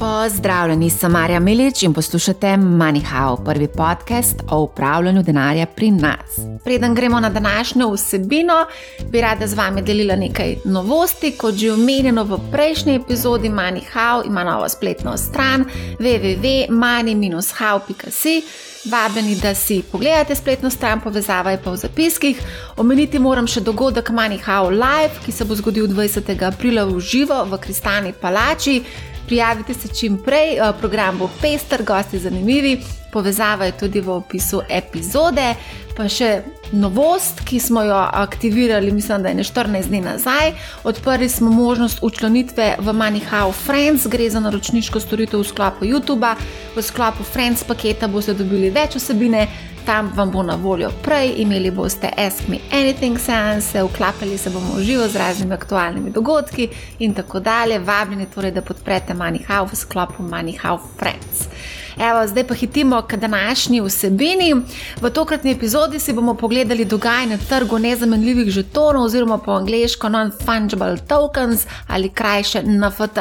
Pozdravljeni, sem Marja Milič in poslušate MoneyHow, prvi podcast o upravljanju denarja pri nas. Preden gremo na današnjo vsebino, bi rada z vami delila nekaj novosti. Kot že omenjeno v prejšnji epizodi, MoneyHow ima novo spletno stran www.money-how.com. Vabeni, da si pogledate spletno stran, povezava je pa v zapiskih. Omeniti moram še dogodek MoneyHow Live, ki se bo zgodil 20. aprila v živo v Kristalni palači. Prijavite se čim prej, eh, program bo pester, gosti zanimivi, povezava je tudi v opisu epizode. Pa še novost, ki smo jo aktivirali, mislim, da je ne 14 dni nazaj. Odprli smo možnost učlanitve v MoneyHow Friends, gre za naročniško storitev v sklopu YouTube. V sklopu Friends paketa boste dobili več vsebine, tam vam bo na voljo prej, imeli boste Ask Me Anything seanse, vklapali se bomo v živo z raznimi aktualnimi dogodki in tako dalje. Vabljeni torej, da podprete MoneyHow v sklopu MoneyHow Friends. Evo, zdaj pa hitimo k današnji vsebini. V tokratni epizodi si bomo pogledali dogajanje na trgu nezamenljivih žetonov, oziroma po angliško non-fungible tokens ali krajše NFT.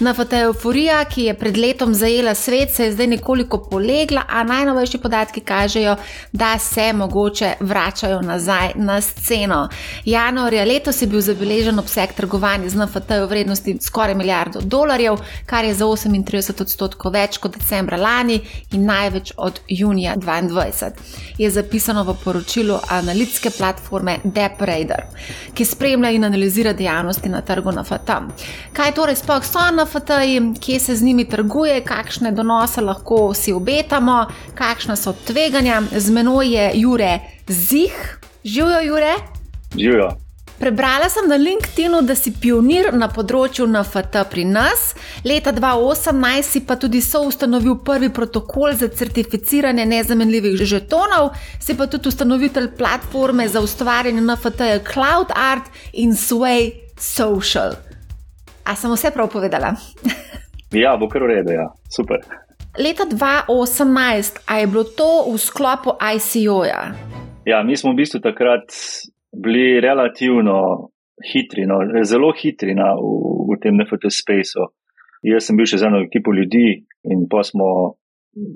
NFT euforija, ki je pred letom zajela svet, se je zdaj nekoliko polegla, a najnovejši podatki kažejo, da se mogoče vračajo nazaj na sceno. Januarja letos je bil zabeležen obseg trgovanja z NFT v vrednosti skoraj milijardo dolarjev, kar je za 38 odstotkov več kot decembra lani in največ od junija 2022, je zapisano v poročilu analitske platforme DeepRaider, ki spremlja in analizira dejavnosti na trgu NFT. Kaj torej sploh so NFT-ji, kje se z njimi trguje, kakšne donose lahko si obetamo, kakšna so tveganja. Z menoj je Jure Zih, živijo Jure. Živijo. Prebrala sem na LinkedIn-u, da si pionir na področju NFT pri nas. Leta 2018 si pa tudi soustanovil prvi protokol za certificiranje nezamenljivih žetonov, si pa tudi ustanovitelj platforme za ustvarjanje NFT-ja Cloud Art in Sway Social. A sem vse prav povedala? ja, bo kar urejeno, ja. super. Leta 2018, a je bilo to v sklopu ICO-ja? Ja, mi smo v bistvu takrat bili relativno hitri, no, zelo hitri na, v, v tem NFT-spaceu. Jaz sem bil še z eno ekipo ljudi in pa smo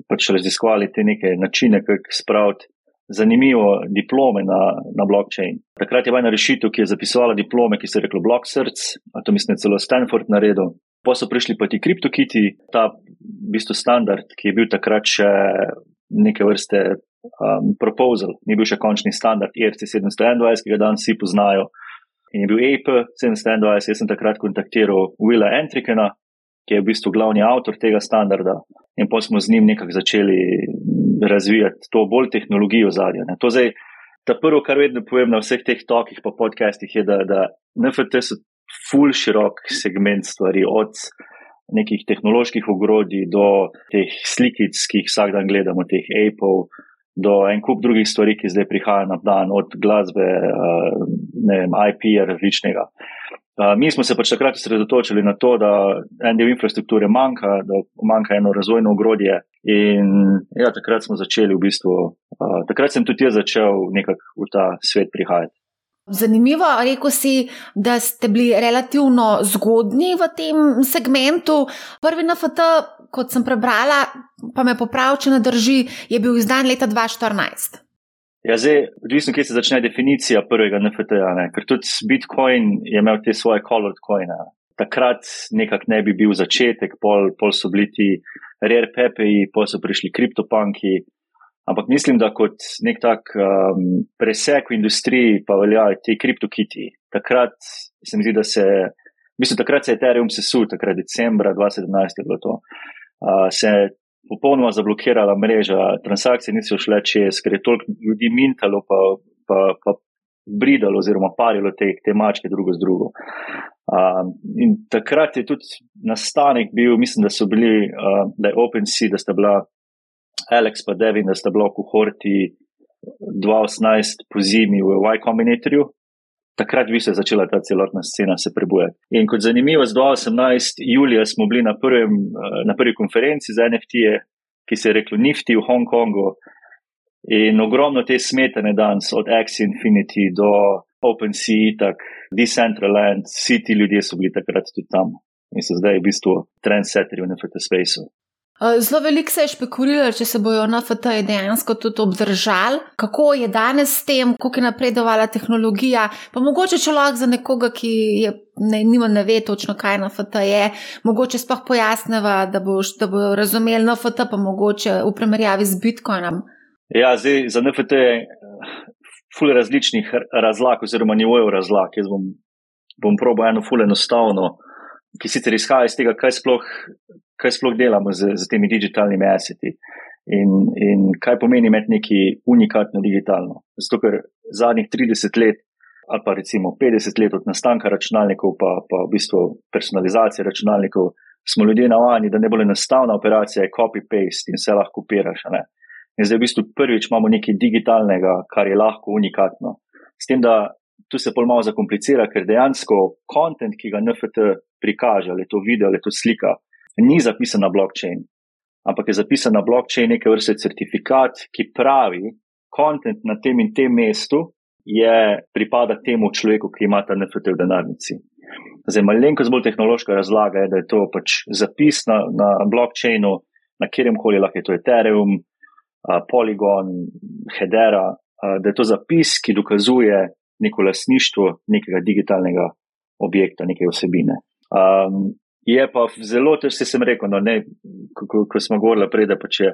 pač raziskovali te neke načine, kako spraviti zanimivo diplome na, na blockchain. Takrat je bila ena rešitev, ki je zapisovala diplome, ki se je reklo Block Search, a to mislim, da celo Stanford naredil. Pa so prišli pa ti CryptoKitty, ta v bistvu standard, ki je bil takrat še neke vrste um, proposal, ni bil še končni standard IRC 721, ki ga danes vsi poznajo. In je bil AP 721, jaz sem takrat kontaktiral Willa Entrikena, ki je v bistvu glavni avtor tega standarda. In pa smo z njim nekako začeli razvijati to bolj tehnologijo zadnje. To zdaj, ta prvo, kar vedno povem na vseh teh tokih pa podcastih, je, da, da NFT so full širok segment stvari od nekih tehnoloških ogrodij do teh slikic, ki jih vsak dan gledamo, teh Apple, do en kup drugih stvari, ki zdaj prihajajo na dan, od glasbe, eh, ne vem, IP-ja različnega. Uh, mi smo se pač takrat osredotočili na to, da en del infrastrukture manjka, da manjka eno razvojno ogrodje. In ja, takrat smo začeli v bistvu, uh, takrat sem tudi jaz začel nekako v ta svet prihajati. Zanimivo, rekel si, da ste bili relativno zgodni v tem segmentu. Prvi NFT, kot sem prebrala, pa me popravi, če ne drži, je bil izdan leta 2014. Ja, zdaj, odvisno, kje se začne definicija prvega NFT-ja, ker tudi Bitcoin je imel te svoje colored coine. Takrat nekako ne bi bil začetek, pol, pol so bili ti rare pepeji, pol so prišli kriptopanki. Ampak mislim, da kot nek tak um, presek v industriji pa veljajo ti kriptokiti. Takrat se mi zdi, da se, mislim, takrat se je Ethereum sesul, takrat decembra 2017 je bilo to. Uh, se je popolnoma zablokirala mreža, transakcije niso šle čez, ker je toliko ljudi mintalo pa, pa, pa bridalo oziroma parilo te, te mačke drugo z drugo. Uh, in takrat je tudi nastanek bil, mislim, da so bili, uh, da je OpenSea, da sta bila Alex pa Devin, da sta bila v kohorti 2018 po zimi v Y Combinatorju. Takrat bi se začela ta celotna scena se prebujati. In kot zanimivo, z 2018. julija smo bili na, prvem, na prvi konferenci za NFT-je, ki se je reklo Nifty v Hongkongu. In ogromno te smetane danes, od X Infinity do OpenSea, tako Decentraland, vsi ti ljudje so bili takrat tudi tam. in so zdaj v bistvu trendsetteri v NFT spaceu. Zelo veliko se je špekuliralo, če se bojo NFT dejansko tudi obdržali, kako je danes s tem, kako je napredovala tehnologija. Pa mogoče če lahko za nekoga, ki je, ne, nima ne ve točno, kaj NFT je, mogoče sploh pojasneva, da bojo bo razumeli NFT, pa mogoče v primerjavi z Bitcoinom. Ja, zdaj za NFT je ful različnih razlag oziroma nivojev razlag. Jaz bom, bom probo eno ful enostavno, ki sicer izhaja iz tega, kaj sploh kaj sploh delamo z, z temi digitalnimi aseti in, in kaj pomeni imeti nekaj unikatno digitalno. Zato, ker zadnjih 30 let ali pa recimo 50 let od nastanka računalnikov, pa, pa v bistvu personalizacije računalnikov, smo ljudje navajeni, da ne bo le enostavna operacija, je copy-paste in vse lahko kopiraš. In zdaj v bistvu prvič imamo nekaj digitalnega, kar je lahko unikatno. S tem, da tu se pol malo zakomplicira, ker dejansko kontent, ki ga NFT prikaže, ali je to video, ali je to slika, ni zapisan na blockchain, ampak je zapisan na blockchain neke vrste certifikat, ki pravi, kontent na tem in tem mestu je pripada temu človeku, ki ima ta NFT v denarnici. Zdaj, malenkost bolj tehnološka razlaga je, da je to pač zapis na, na blockchainu, na kjerem koli lahko je to Ethereum, Polygon, Hedera, da je to zapis, ki dokazuje neko lasništvo nekega digitalnega objekta, neke osebine. Um, Je pa zelo težko, sem rekel, no, ne, ko, ko smo govorili prej, da pač je,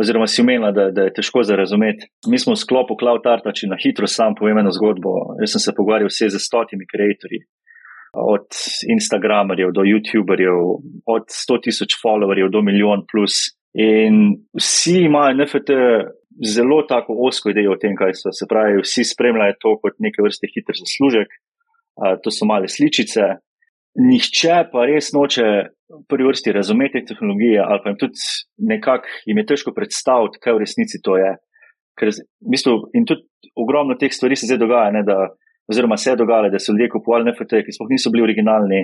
oziroma si umenila, da, da je težko za razumeti. Mi smo v sklopu Cloud Art, če na hitro sam povem eno zgodbo. Jaz sem se pogovarjal vse z stotimi ustvarjalci, od Instagramerjev do YouTuberjev, od 100 tisoč followerjev do milijon plus. In vsi imajo NFT zelo tako osko idejo o tem, kaj so. Se pravi, vsi spremljajo to kot neke vrste hiter zaslužek. Uh, to so male sličice, nihče pa res noče v prvi vrsti razumeti tehnologije, ali pa jim tudi nekako jim je težko predstaviti, kaj v resnici to je. Ker, v bistvu, in tudi ogromno teh stvari se zdaj dogaja, ne, da, oziroma se je dogajalo, da so ljudje kupovali NFT, ki sploh niso bili originalni,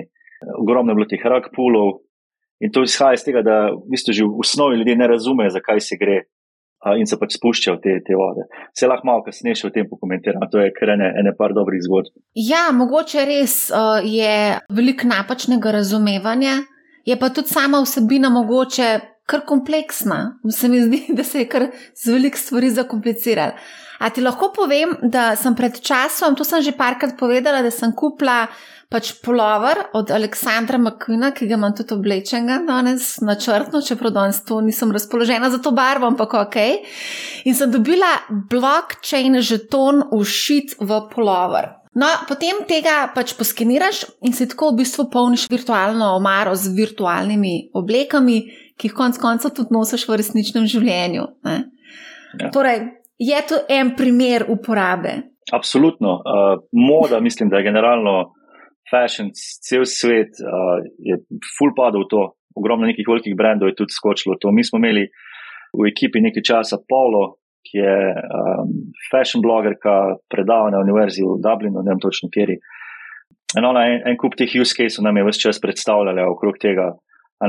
ogromno je bilo teh rak pulov. In to izhaja iz tega, da v bistvu že v osnovi ljudje ne razumejo, zakaj se gre in se pač spuščajo te, te vode. Se lahko malo kasneje še o tem pokomentiramo, to je kar ene, ene par dobrih zgodb. Ja, mogoče res uh, je veliko napačnega razumevanja, je pa tudi sama vsebina mogoče kar kompleksna. Se mi zdi, da se je kar z velik stvari zakomplicirala. A ti lahko povem, da sem pred časom, to sem že parkrat povedala, da sem kupila pač polover od Aleksandra McQueena, ki ga imam tudi oblečenega danes načrtno, čeprav danes to nisem razpoložena za to barvo, ampak ok. In sem dobila blockchain žeton ušit v polover. No, potem tega pač poskeniraš in si tako v bistvu polniš virtualno omaro z virtualnimi oblekami, ki jih konec koncev tudi nosiš v resničnem življenju. Ja. Torej, je to en primer uporabe? Absolutno. Uh, moda, mislim, da je generalno fashion, cel svet uh, je full padel v to. Ogromno nekih velikih brendov je tudi skočilo v to. Mi smo imeli v ekipi nekaj časa Polo, ki je um, fashion blogerka, predava na univerzi v Dublinu, ne vem točno kjer. In ona en, en kup teh use cases nam je vse čas predstavljala okrog tega,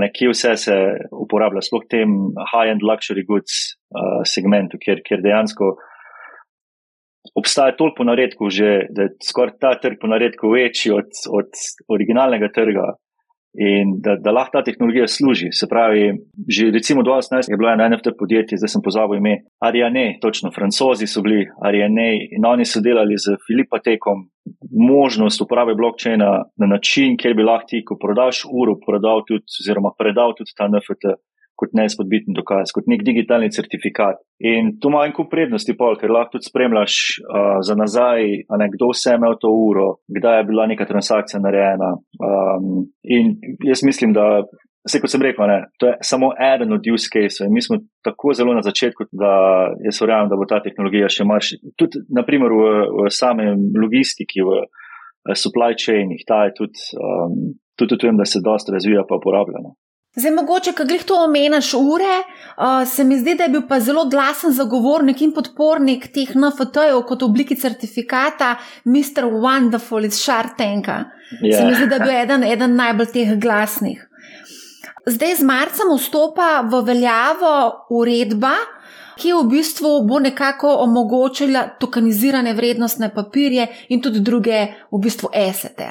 ne, kje vse se uporablja, sploh tem high-end luxury goods uh, segmentu, kjer, kjer dejansko obstaja toliko naredkov, že, da je skoraj ta trg po naredku večji od, od originalnega trga in da, da lahko ta tehnologija služi. Se pravi, že recimo 2018 je bilo eno NFT podjetje, zdaj sem pozabil ime, Ariane, točno, francozi so bili Ariane in oni so delali z Filipatekom možnost uporabe blockchaina na način, kjer bi lahko ti, ko prodaš uro, prodal tudi, oziroma predal tudi ta NFT kot neizpodbiten dokaz, kot nek digitalni certifikat. In tu ima en kup prednosti, pol, ker lahko tudi spremljaš uh, za nazaj, ne, kdo vse je imel to uro, kdaj je bila neka transakcija narejena. Um, in jaz mislim, da. Vse, kot sem rekel, ne, to je samo eden od use cases. Mi smo tako zelo na začetku, da jaz verjamem, da bo ta tehnologija še marš. Tudi, naprimer, v, v samem logistiki, v, v supply chainih, ta je tudi, um, tudi, vem, da se dosta razvija pa uporablja. No. Zdaj, mogoče, ko greš to omeniš ure, uh, se mi zdi, da je bil pa zelo glasen zagovornik in podpornik teh NFT-jev kot obliki certifikata, Mr. Wonderful iz Šartenka. Yeah. Se mi zdi, da je bil eden, eden najbolj teh glasnih. Zdaj z marcem vstopa v veljavo uredba, ki v bistvu bo nekako omogočila tokenizirane vrednostne papirje in tudi druge v bistvu esete.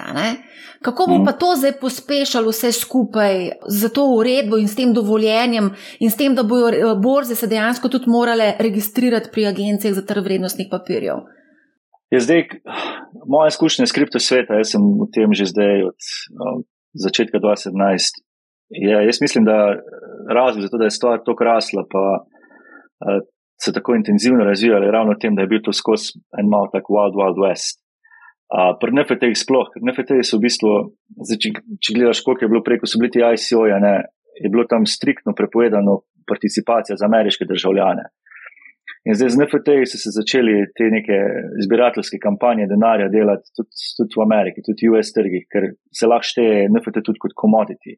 Kako bo mhm. pa to zdaj pospešalo vse skupaj z to uredbo in s tem dovoljenjem in s tem, da bojo eh, borze se dejansko tudi morale registrirati pri agencijah za trg vrednostnih papirjev? Je zdaj, moja izkušnja s kriptosveta, jaz sem v tem že zdaj od no, začetka 2017. Je, jaz mislim, da razlog za to, da je stvar tako rasla, pa uh, se tako intenzivno razvijala, je ravno v tem, da je bil to skozi en mal tak Wild Wild West. Uh, pri NFT-jih sploh, ker NFT-ji so v bistvu, zdaj, če, če gledaš, koliko je bilo preko, so bili ti ICO-ja, je bilo tam striktno prepovedano participacija za ameriške državljane. In zdaj z NFT-ji so se začeli te neke zbirateljske kampanje denarja delati tudi, tudi v Ameriki, tudi v US trgih, ker se lahko šteje NFT tudi kot commodity.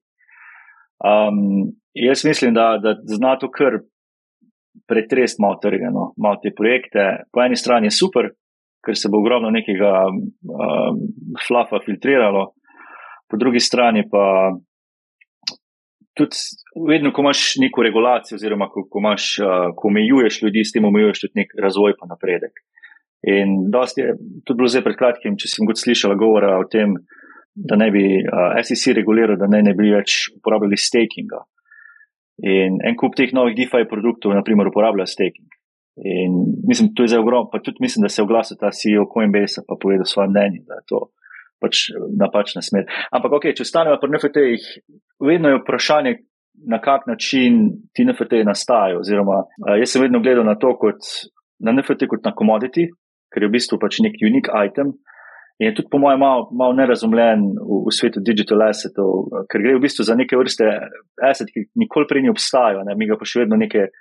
Um, jaz mislim, da, da zna to kar pretrest malo trge, no, malo te projekte. Po eni strani je super, ker se bo ogromno nekega um, flafa filtriralo, po drugi strani pa tudi vedno, ko imaš neko regulacijo, oziroma ko, ko, imaš, uh, ko omejuješ ljudi, s tem omejuješ tudi nek razvoj in napredek. In dosti je tudi bilo zdaj pred kratkim, če sem kot slišala govora o tem, da ne bi uh, SEC reguliral, da ne, ne bi več uporabljali stakinga. In en kup teh novih DeFi produktov, naprimer, uporablja staking. In mislim, to je zdaj ogromno, pa tudi mislim, da se je oglasil ta CEO Coinbase, pa povedal svoje mnenje, da je to pač napačna smer. Ampak, ok, če ostanemo pri NFT-jih, vedno je vprašanje, na kak način ti NFT-ji nastajajo. Oziroma, jaz sem vedno gledal na to kot na NFT kot na commodity, ker je v bistvu pač nek unik item. In je tudi, po mojem, malo mal nerazumljen v, v svetu digital assetov, ker gre v bistvu za neke vrste asset, ki nikoli prej ni obstajal, ne? mi ga pa še vedno neke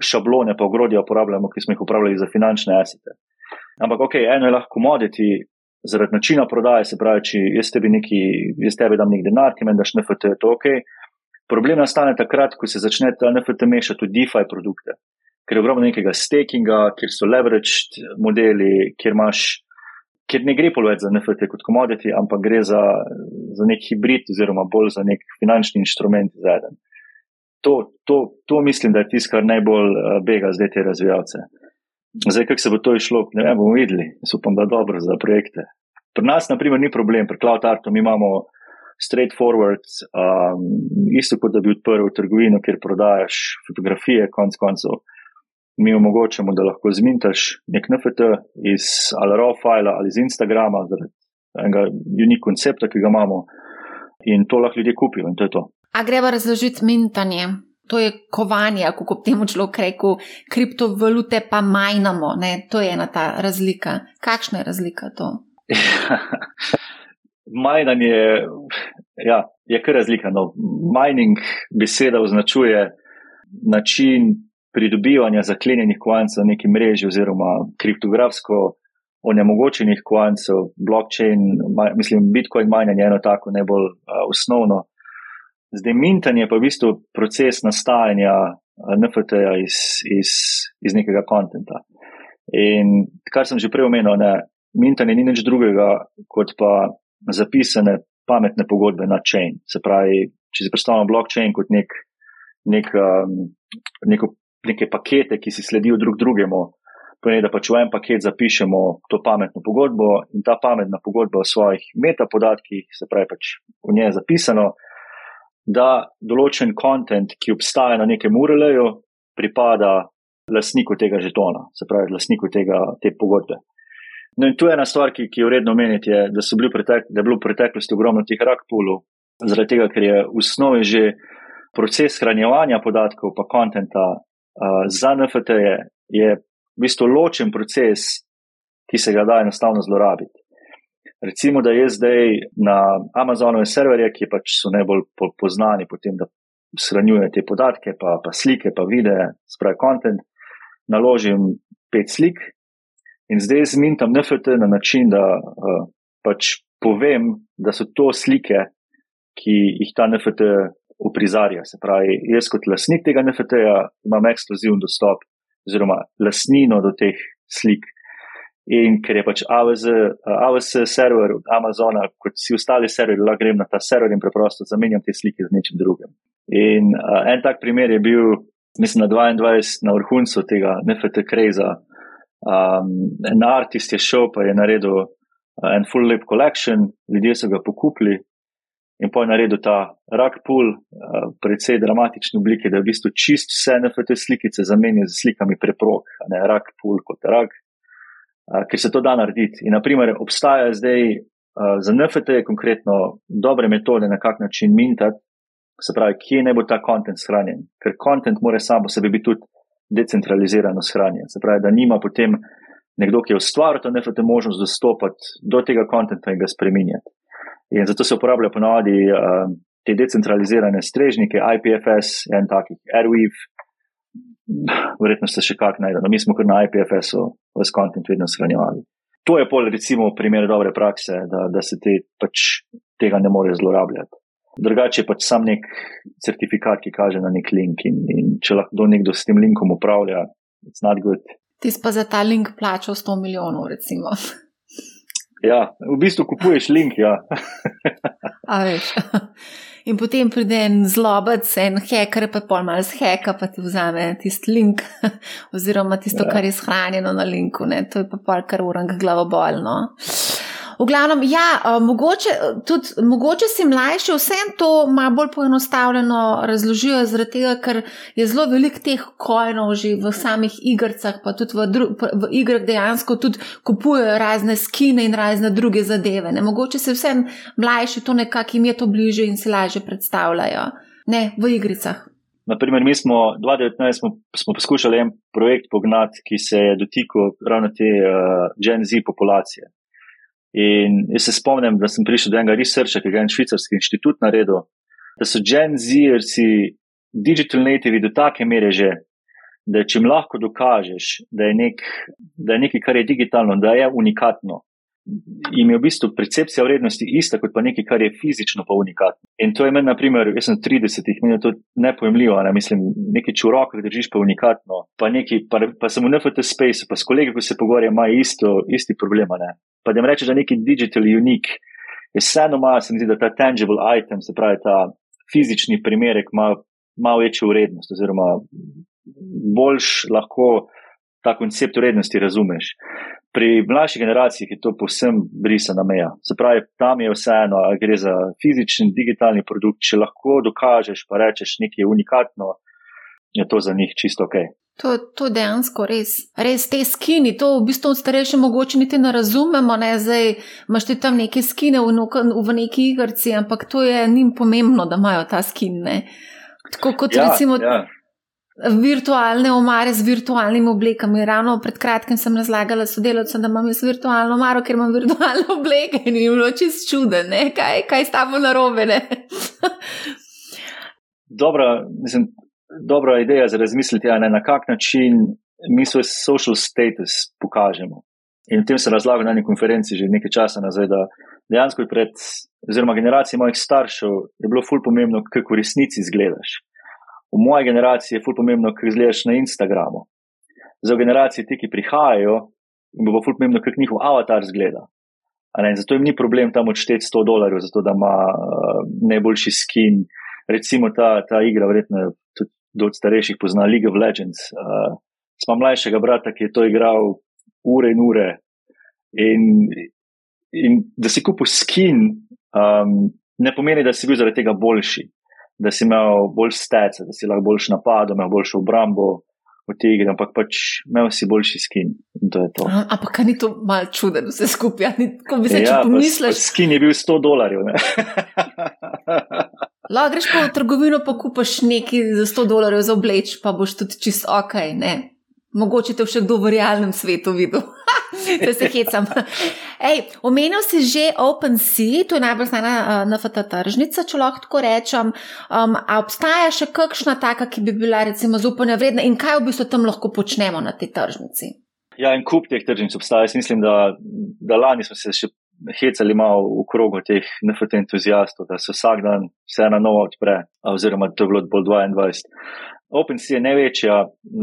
šablone, pa ogrodja uporabljamo, ki smo jih uporabljali za finančne assete. Ampak, ok, eno je lahko commodity, zaradi načina prodaje, se pravi, če jaz tebi, neki, jaz tebi dam nek denar, ki meni daš NFT, je to ok. Problem nastane takrat, ko se začne ta NFT mešati v DeFi produkte, ker je ogromno nekega stakinga, kjer so leveraged modeli, kjer imaš. Ker ne gre več za NFT kot commodity, ampak gre za, za nek hibrid, oziroma bolj za nek finančni inštrument zaden. To, to, to mislim, da je tisto, kar najbolj uh, bega zdaj te razvijalce. Zdaj, kako se bo to išlo, ne vem, bomo videli. Jaz upam, da dobro za projekte. Pri nas, na primer, ni problem, pri Cloud Artu mi imamo straightforward, um, isto kot da bi odprl trgovino, kjer prodajaš fotografije, konc koncev. Mi omogočamo, da lahko zmintaš nek NFT iz ali RAW file ali iz Instagrama, zaradi enega unik koncepta, ki ga imamo in to lahko ljudje kupijo in to je to. A greva razložiti mintanje? To je kovanje, kako bi temu človek rekel, kriptovalute pa majnamo. Ne? To je ena ta razlika. Kakšna je razlika to? Majnanje ja, je kar razlika. No. Mining beseda označuje način pridobivanja zaklenjenih kovancev v neki mreži oziroma kriptografsko onemogočenih kovancev, blockchain, mislim, bitcoin majnanje je eno tako najbolj uh, osnovno. Zdaj, mintanje pa je v bistvu proces nastajanja NFT-ja iz, iz, iz nekega konta. In kar sem že prej omenil, ne, mintanje ni nič drugega kot pa zapisane pametne pogodbe na chain. Se pravi, če si predstavljamo blockchain kot nek, nek, um, neko, neke pakete, ki si sledijo drug drugemu, pomeni, da pač v en paket zapišemo to pametno pogodbo in ta pametna pogodba o svojih metapodatkih, se pravi, pač v njej je zapisano da določen kontent, ki obstaja na nekem URL-ju, pripada lastniku tega žetona, se pravi, lastniku tega, te pogodbe. No, in tu je ena stvar, ki, ki je vredno omeniti, je, da, pretek, da je bilo v preteklosti ogromno teh rakpulov, zaradi tega, ker je v osnovi že proces hranjevanja podatkov, pa kontenta uh, za NFT je, je v bistvu ločen proces, ki se ga da enostavno zlorabiti. Recimo, da jaz zdaj na Amazonove serverje, ki pač so najbolj po, poznani po tem, da shranjujejo te podatke, pa, pa slike, pa videe, spravi content, naložim pet slik in zdaj zmintam NFT na način, da uh, pač povem, da so to slike, ki jih ta NFT uprizarja. Se pravi, jaz kot lasnik tega NFT-ja imam ekskluziven dostop oziroma lasnino do teh slik. In ker je pač AWS, AWS server od Amazona, kot vsi ostali serverji, lahko grem na ta server in preprosto zamenjam te slike z nečim drugim. In uh, en tak primer je bil mislim, na 22 na vrhuncu tega NFT kreza. Um, en artist je šel, pa je naredil uh, en full lip collection, ljudje so ga pokupili in pa je naredil ta rak pool, uh, predvsej dramatične oblike, da je v bistvu čist vse NFT slikice zamenjal z slikami preprog, ne rak pool kot rak, uh, ker se to da narediti. In naprimer obstaja zdaj uh, za NFT konkretno dobre metode, na kak način mintati, se pravi, kje ne bo ta kontent shranjen, ker kontent mora samo sebi biti tudi decentralizirano shranjen. Se pravi, da nima potem nekdo, ki je ustvaril to NFT možnost dostopati do tega kontenta in ga spremenjati. In zato se uporablja ponovadi uh, te decentralizirane strežnike, IPFS, en takih, Airweave, verjetno ste še kak najdeno. Mi smo kar na IPFS-u vse kontent vedno shranjevali. To je pol recimo primer dobre prakse, da, da se te, pač, tega ne more zlorabljati. Drugače je pač sam nek certifikat, ki kaže na nek link in, in če lahko nekdo s tem linkom upravlja, it's not good. Ti pa za ta link plačal 100 milijonov, recimo. Ja, v bistvu kupuješ link, ja. A veš. In potem pride en zlobec, en hacker, pa pol malo zheka, pa ti vzame tisti link, oziroma tisto, ja. kar je shranjeno na linku. Ne? To je pa pol kar urang glavobolno. V glavnem, ja, mogoče, tudi, mogoče si mlajši, vsem to malo bolj poenostavljeno razložijo, zaradi tega, ker je zelo veliko teh kojnov že v samih igrah, pa tudi v, dru, v igrah dejansko tudi kupujejo razne skine in razne druge zadeve. Ne? Mogoče se vsem mlajši to nekako jim je to bliže in si lažje predstavljajo. Ne, v igricah. Naprimer, mi smo 2019 smo, smo poskušali en projekt pognati, ki se je dotikal ravno te uh, Gen Z populacije. In jaz se spomnim, da sem prišel do enega researcha, ki ga je en švicarski inštitut naredil, da so Gen Z-erci digital nativi do take mere že, da če jim lahko dokažeš, da je, nek, da je nekaj, kar je digitalno, da je unikatno, jim je v bistvu percepcija vrednosti ista kot pa nekaj, kar je fizično pa unikatno. In to je meni, na primer, jaz sem 30, meni je to nepojemljivo, ne mislim, nekaj čurok, ki držiš pa unikatno, pa, neki, pa, pa sem v NFT space, pa s kolegi, ko se pogovarjam, imajo isto, isti problem, ne. Pa da jim rečeš, da je neki digital unik, je vseeno malo, se mi zdi, da ta tangible item, se pravi ta fizični primerek, ima malo večjo vrednost, oziroma boljš lahko ta koncept vrednosti razumeš pri mlajši generaciji je to povsem brisana meja. Se pravi, tam je vseeno, ali gre za fizični, digitalni produkt, če lahko dokažeš, pa rečeš nekaj unikatno, je to za njih čisto ok. To, to dejansko res, res te skini, to v bistvu starejši mogoče niti ne razumemo, ne zdaj imaš ti tam neke skine v, v neki igrci, ampak to je njim pomembno, da imajo ta skine. Tako kot ja, recimo. Ja virtualne omare z virtualnimi oblekami. Ravno pred kratkim sem razlagala sodelavcem, da imam jaz virtualno omaro, ker imam virtualne obleke in jim je čist čuden, kaj, kaj stavo narobe. dobra, mislim, dobra ideja za razmisliti, ne, na kak način mi svoj social status pokažemo. In o tem se razlaga na eni konferenci že nekaj časa nazaj, da dejansko pred, oziroma generacije mojih staršev je bilo ful pomembno, kako v resnici izgledaš v moji generaciji je ful pomembno, kaj izgledaš na Instagramu. Za generacije, ti, ki prihajajo, jim bo ful pomembno, kako njihov avatar izgleda. Zato jim ni problem tam odšteti 100 dolarjev, zato da ima uh, najboljši skin. Recimo ta, ta igra, verjetno tudi od starejših pozna League of Legends. Uh, Smo mlajšega brata, ki je to igral ure in ure. In, in da si kupil skin, um, ne pomeni, da si bil zaradi tega boljši da si imel bolj stece, da si lahko boljš napadal, imel boljšo obrambo v tej igri, ampak pač imel si boljši skin. Ampak ni to mal čuden, vse skupaj. Ko bi se ja, pomislil. Skin je bil 100 dolarjev. Lahko greš pa v trgovino, pa kupaš nekaj za 100 dolarjev za obleč, pa boš tudi čist ok. Ne? Mogoče te še kdo v realnem svetu videl. da se hecam. Ej, omenil si že OpenSea, to je najbolj znana uh, NFT tržnica, če lahko tako rečem. Um, a obstaja še kakšna taka, ki bi bila recimo zaupanja vredna in kaj v bistvu tam lahko počnemo na tej tržnici? Ja, en kup teh tržnic obstaja. Jaz mislim, da, da lani smo se še hecali malo v krogu teh NFT entuzijastov, da se vsak dan vse na novo odpre, oziroma to je bilo bolj 22. OpenSea je največja,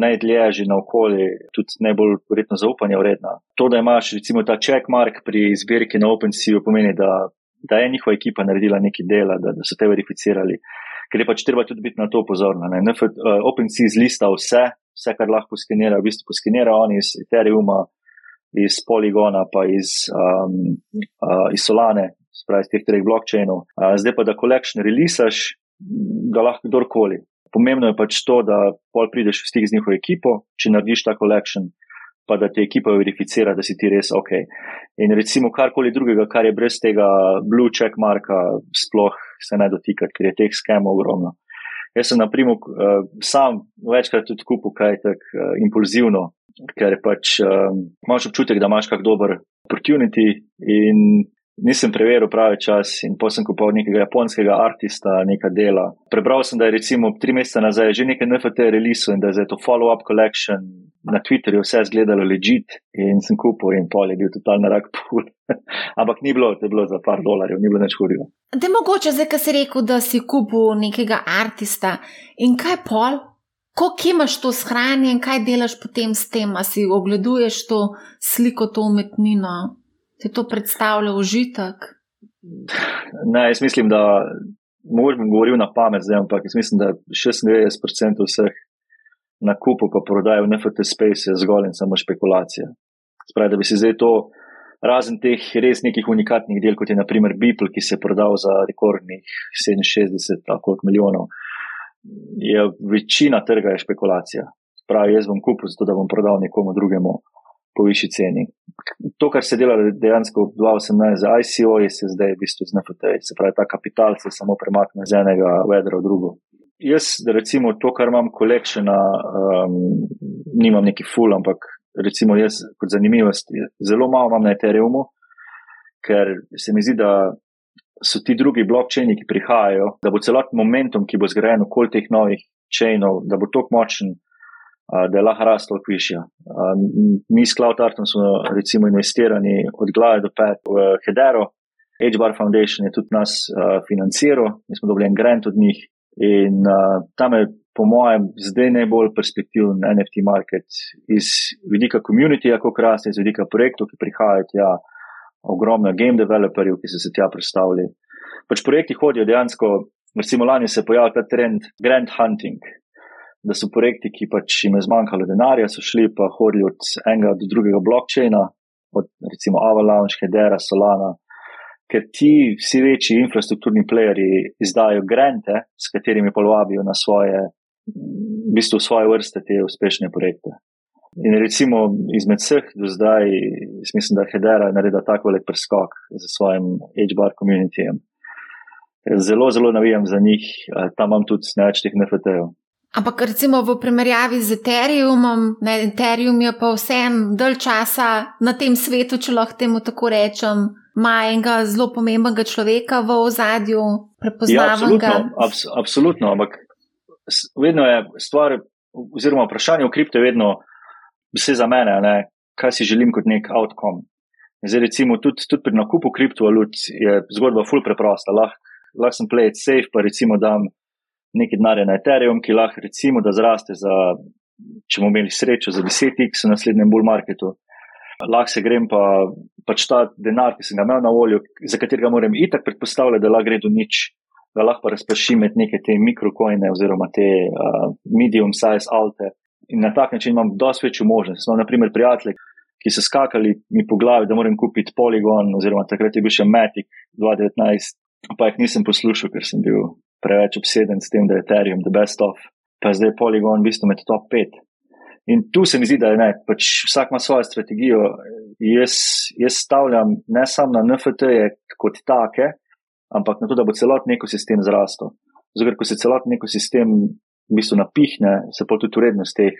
najdlje že na okolje, tudi najbolj verjetno zaupanja vredna. To, da imaš recimo ta checkmark pri zbirki na OpenSea, pomeni, da, da je njihova ekipa naredila nekaj dela, da, da so te verificirali. ker je pač treba tudi biti na to pozorna. Uh, OpenSea zlista vse, vse, kar lahko skenira, v bistvu skenira oni iz Ethereuma, iz Polygona, pa iz, um, uh, iz Solane, spravi iz teh treh blokčinov. Uh, zdaj pa, da collection releasaš, ga lahko kdorkoli. Pomembno je pač to, da pol prideš v stik z njihovo ekipo, če narediš ta collection pa da te ekipa verificira, da si ti res ok. In recimo karkoli drugega, kar je brez tega blue check marka, sploh se ne dotikati, ker je teh skemov ogromno. Jaz sem, na primer, uh, sam večkrat tudi kupil kaj tako uh, impulzivno, ker pač uh, imaš občutek, da imaš kak dober opportunity in nisem preveril pravi čas in potem sem kupil nekega japonskega artista, neka dela. Prebral sem, da je recimo tri mesece nazaj že nekaj NFT release in da je to follow-up collection na Twitterju vse izgledalo ležit in sem kupil in pol je bil totalno rak pul. Ampak ni bilo, to je bilo za par dolarjev, ni bilo nič hudega. Da je mogoče zdaj, ki si rekel, da si kupil nekega artista in kaj pol? Kako imaš to shranjen kaj delaš potem s tem, a si ogleduješ to sliko, to umetnino, ti to predstavlja užitek? Ne, jaz mislim, da bom govoril na pamet zdaj, ampak jaz mislim, da 96% vseh nakupu pa prodaji v NFT space je zgolj in samo špekulacija. Spravi, da bi si zdaj to, razen teh res nekih unikatnih del, kot je naprimer Beeple, ki se je prodal za rekordnih 67 tako milijonov, je večina trga je špekulacija. Spravi, jaz bom kupil zato, da bom prodal nekomu drugemu po višji ceni. To, kar se dela dejansko v 2018 za ICO, je se zdaj v bistvu z NFT, se pravi, ta kapital se samo premakne z enega vedra v drugo jaz, recimo, to, kar imam kolekciona, um, nimam neki full, ampak recimo jaz, kot zanimivost, zelo malo imam na Ethereumu, ker se mi zdi, da so ti drugi blokčini, ki prihajajo, da bo celotni momentum, ki bo zgrajen okoli teh novih čejnov, da bo tok močen. Da je lahko toliko višja. Mi s Cloud Artom smo recimo investirani od glave do pet v Hedero, HBAR Foundation je tudi nas uh, financiral, mi smo dobili en grant od njih, In uh, tam je, po mojem, zdaj najbolj perspektiven NFT market iz vidika komunitija, kako raste, iz vidika projektov, ki prihajajo tja, ogromno game developerjev, ki so se tja predstavili. Pač projekti hodijo dejansko, recimo lani se je pojavil ta trend Grand Hunting, da so projekti, ki pač jim je zmanjkalo denarja, so šli pa hodili od enega do drugega blockchaina, od recimo Avalanche, Hedera, Solana ker ti vsi večji infrastrukturni playerji izdajo grante, s katerimi polovabijo na svoje, v bistvu svoje vrste te uspešne projekte. In recimo izmed vseh do zdaj, mislim, da Hedera je naredila tako velik preskok z svojim HBR komunitijem. Zelo, zelo navijam za njih, tam imam tudi več teh NFT-jev. Ampak recimo v primerjavi z Ethereumom, ne, Ethereum je pa vsem dalj časa na tem svetu, če lahko temu tako rečem, ima enega zelo pomembnega človeka v ozadju, prepoznavam ja, ga. Abs absolutno, ampak vedno je stvar, oziroma vprašanje v kriptu je vedno vse za mene, ne, kaj si želim kot nek outcome. Zdaj, recimo, tudi, tudi pri nakupu kriptovalut je zgodba ful preprosta. Lahko lah sem play it safe, pa recimo dam nekaj denarja na Ethereum, ki lahko recimo da zraste za, če bomo imeli srečo, za 10x v naslednjem bull marketu lahko se grem pa pač ta denar, ki sem ga imel na voljo, za katerega moram itak predpostavljati, da lahko gre do nič, da lahko pa razpršim med neke te mikrokojne oziroma te uh, medium size alte in na tak način imam dosti večjo možnost. Smo naprimer prijatelji, ki so skakali mi po glavi, da moram kupiti Polygon oziroma takrat je bil še Matic 2019, pa jih nisem poslušal, ker sem bil preveč obseden s tem, da je Ethereum the best of, pa zdaj Polygon v bistvu med top 5. In tu se mi zdi, da je ne, pač vsak ima svojo strategijo. Jaz, jaz stavljam ne samo na NFT-je kot take, ampak na to, da bo celotni ekosistem zrastel. Zato, ker se celotni ekosistem v bistvu napihne, se pa tudi urednost teh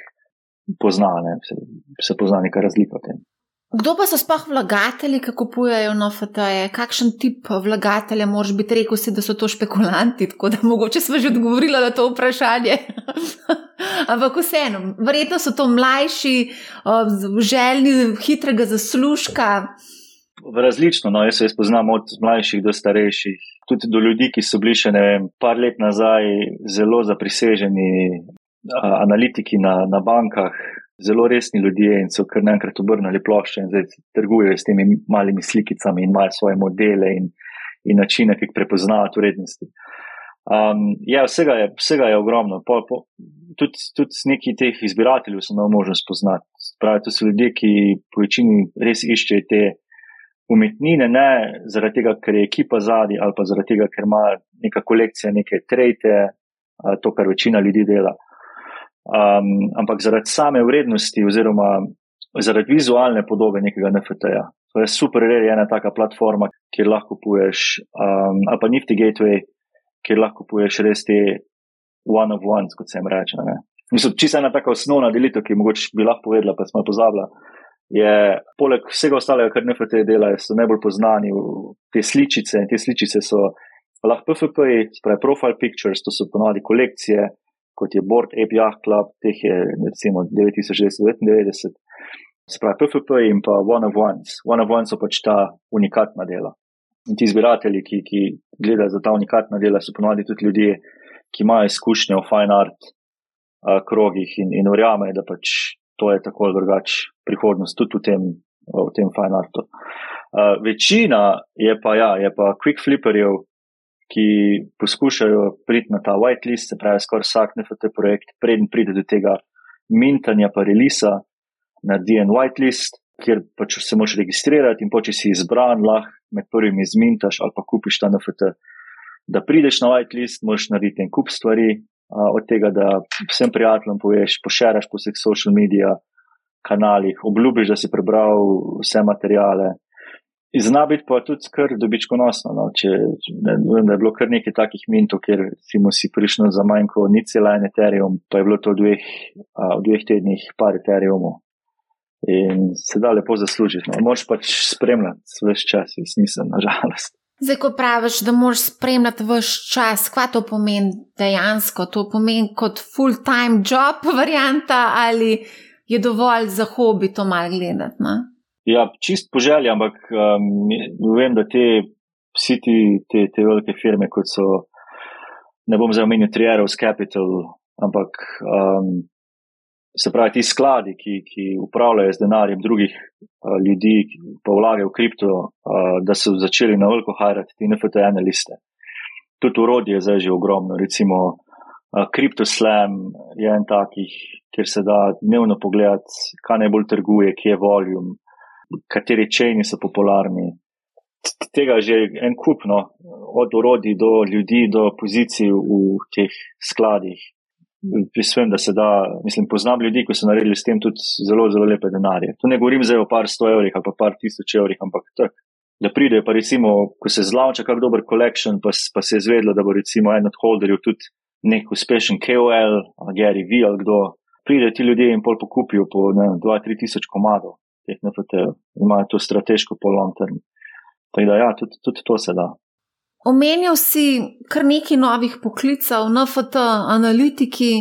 pozna, ne, se, se pozna neka razlika v tem. Kdo pa so sploh vlagatelji, ki kupujejo NFT-je? Kakšen tip vlagatelja moraš biti? Rekl si, da so to špekulanti, tako da mogoče smo že odgovorili na to vprašanje. Ampak vseeno, verjetno so to mlajši, željni hitrega zaslužka. Različno, no, jaz se poznam od mlajših do starejših, tudi do ljudi, ki so bili še ne vem, par let nazaj zelo zapriseženi analitiki na, na bankah, zelo resni ljudje in so kar naenkrat obrnili plošče in zdaj trgujejo s temi malimi slikicami in imajo svoje modele in, in načine, ki jih prepoznavati vrednosti. Um, ja, vsega je, vsega je ogromno. Po, po, tudi, tudi neki teh izbirateljev sem imel možnost spoznati. Pravi, to so ljudje, ki po večini res iščejo te umetnine, ne zaradi tega, ker je ekipa zadnji ali pa zaradi tega, ker ima neka kolekcija neke trejte, to, kar večina ljudi dela. Um, ampak zaradi same vrednosti oziroma zaradi vizualne podobe nekega NFT-ja. To je super, res je ena taka platforma, kjer lahko kupuješ, um, ali pa Nifty Gateway kjer lahko poješ res te one of ones, kot se jim reče. Mislim, čisto ena taka osnovna delitev, ki mogoče bi lahko povedala, pa smo pozabila. Je, poleg vsega ostalega, kar NFT dela, so najbolj poznani te sličice. Te sličice so lahko PFP, spravi profile pictures, to so ponovadi kolekcije, kot je Board Yacht Club, teh je recimo 9999, spravi PFP in pa One of Ones. One of Ones so pač ta unikatna dela. In ti zbiratelji, ki, ki gledajo za ta unikatna dela, so ponovadi tudi ljudje, ki imajo izkušnje v fine art uh, krogih in, in verjamejo, da pač to je tako ali drugače prihodnost tudi v tem, v tem fine artu. Uh, večina je pa, ja, je pa quick flipperjev, ki poskušajo priti na ta whitelist, se pravi, skoraj vsak NFT projekt, preden pride do tega mintanja pa relisa na DN whitelist, kjer pač se moraš registrirati in poče si izbran, lahko med prvimi zmintaš ali pa kupiš ta NFT. Da prideš na whitelist, moraš narediti en kup stvari, a, od tega, da vsem prijateljem poveš, pošeraš po vseh social medija kanalih, obljubiš, da si prebral vse materijale. Zna biti pa tudi kar dobičkonosno. No? Če, ne, da je bilo kar nekaj takih mintov, kjer si prišel za manj kot ni cela en Ethereum, pa je bilo to v dveh, a, v dveh tednih par Ethereumov in se da lepo zaslužiti. No. Moš pač spremljati vse čas, jaz nisem, nažalost. Zdaj, ko praviš, da moraš spremljati vse čas, kaj to pomeni dejansko? To pomeni kot full-time job, varianta ali je dovolj za hobi to malo gledati? Ne? Ja, čist po želji, ampak um, vem, da te, vsi ti, te, te velike firme, kot so, ne bom zdaj omenil Trieros Capital, ampak um, se pravi, ti skladi, ki, ki upravljajo z denarjem drugih uh, ljudi, pa vlagajo v kripto, uh, da so začeli na veliko hajrati te NFT-ene liste. Tudi urodje je zdaj že ogromno. Recimo, uh, CryptoSlam je en takih, kjer se da dnevno pogledati, kaj najbolj trguje, kje je volume, kateri čejni so popularni. Tega je že en kup, no, od urodij do ljudi, do pozicij v teh skladih, Jaz vem, da se da, mislim, poznam ljudi, ki so naredili s tem tudi zelo, zelo lepe denarje. Tu ne govorim zdaj o par sto evrih ali pa par tisoč evrih, ampak tak, da pridejo pa recimo, ko se zlaunča kak dober collection, pa, pa se je zvedlo, da bo recimo en od holderjev tudi nek uspešen KOL, Gary V ali kdo, pridejo ti ljudje in pol pokupijo po 2-3 tisoč komadov teh NFT-jev, imajo to strateško po long term. Tako da ja, tudi, tudi to se da. Omenil si kar nekaj novih poklicev, NFT, analitiki,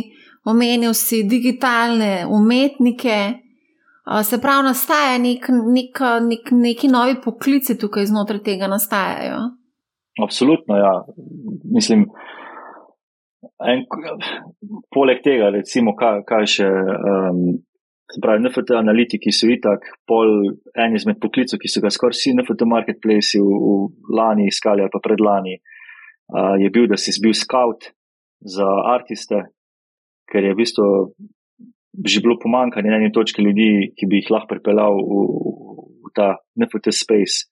omenil si digitalne umetnike. Se pravi, nastaja nek, nek, nek, neki novi poklici tukaj znotraj tega nastajajo. Absolutno, ja. Mislim, en, poleg tega, recimo, kaj, kaj še um, pravi, NFT analitiki so itak pol en izmed poklicov, ki so ga skoraj vsi NFT marketplace v, v lani iskali ali pa predlani, uh, je bil, da si bil scout za artiste, ker je v bistvu že bilo pomankanje na eni točki ljudi, ki bi jih lahko pripeljal v, v ta NFT space.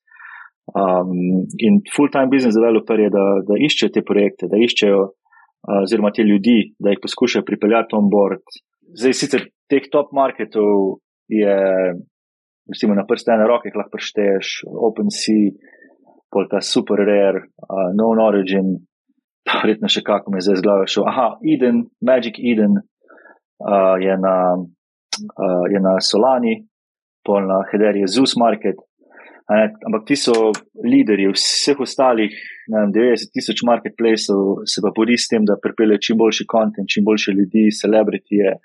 Um, in full-time business developer je, da, da iščejo te projekte, da iščejo, uh, oziroma te ljudi, da jih poskušajo pripeljati on board. Zdaj, sicer teh top marketov je, recimo, na prste ene roke, lahko prešteješ OpenSea, Polta Super Rare, uh, Non Origin, verjetno še kako me zdaj zglava šel. Aha, Eden, Magic Eden uh, je, na, uh, je na Solani, pol na Hederje Zeus Market. Ne, ampak ti so lideri vseh ostalih, ne vem, 90 tisoč marketplacev, se pa bori s tem, da pripelje čim boljši kontent, čim boljše ljudi, celebritije.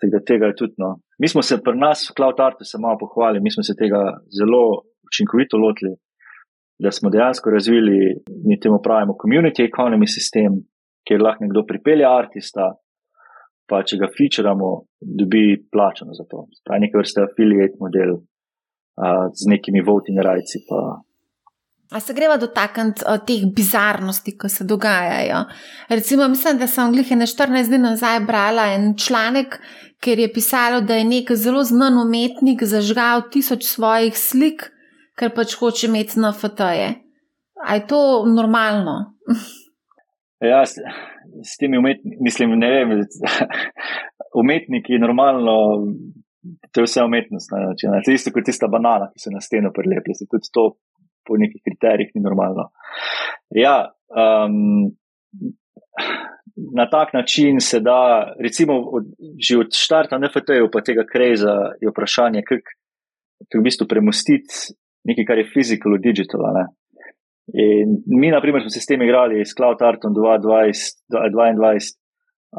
Tega, tega je tudi. No. Mi smo se pri nas v Cloud Artu se malo pohvalili, mi smo se tega zelo učinkovito lotili, da smo dejansko razvili, mi temu pravimo, community economy sistem, kjer lahko nekdo pripelje artista, pa če ga featuramo, dobi plačano za to. Pravi nekaj vrste affiliate model uh, z nekimi voting rights. A se greva dotakniti uh, teh bizarnosti, ki se dogajajo. Recimo, mislim, da sem glih ene 14 dni nazaj brala en članek, kjer je pisalo, da je nek zelo znan umetnik zažgal tisoč svojih slik, ker pač hoče imeti na FT-je. A je to normalno? ja, s, s temi umetniki, mislim, ne vem, umetniki normalno. To je vse umetnost. Ne, isto kot tista banana, ki se na steno prilepi. Tudi to po nekih kriterijih ni normalno. Ja, um, na tak način se da, recimo, od, že od začetka NFT-ja, pa tega kreza, je vprašanje, kako v bistvu premustiti nekaj, kar je fizikalno, digitalno. Mi, na primer, smo se s tem igrali s Cloud Artom 2022,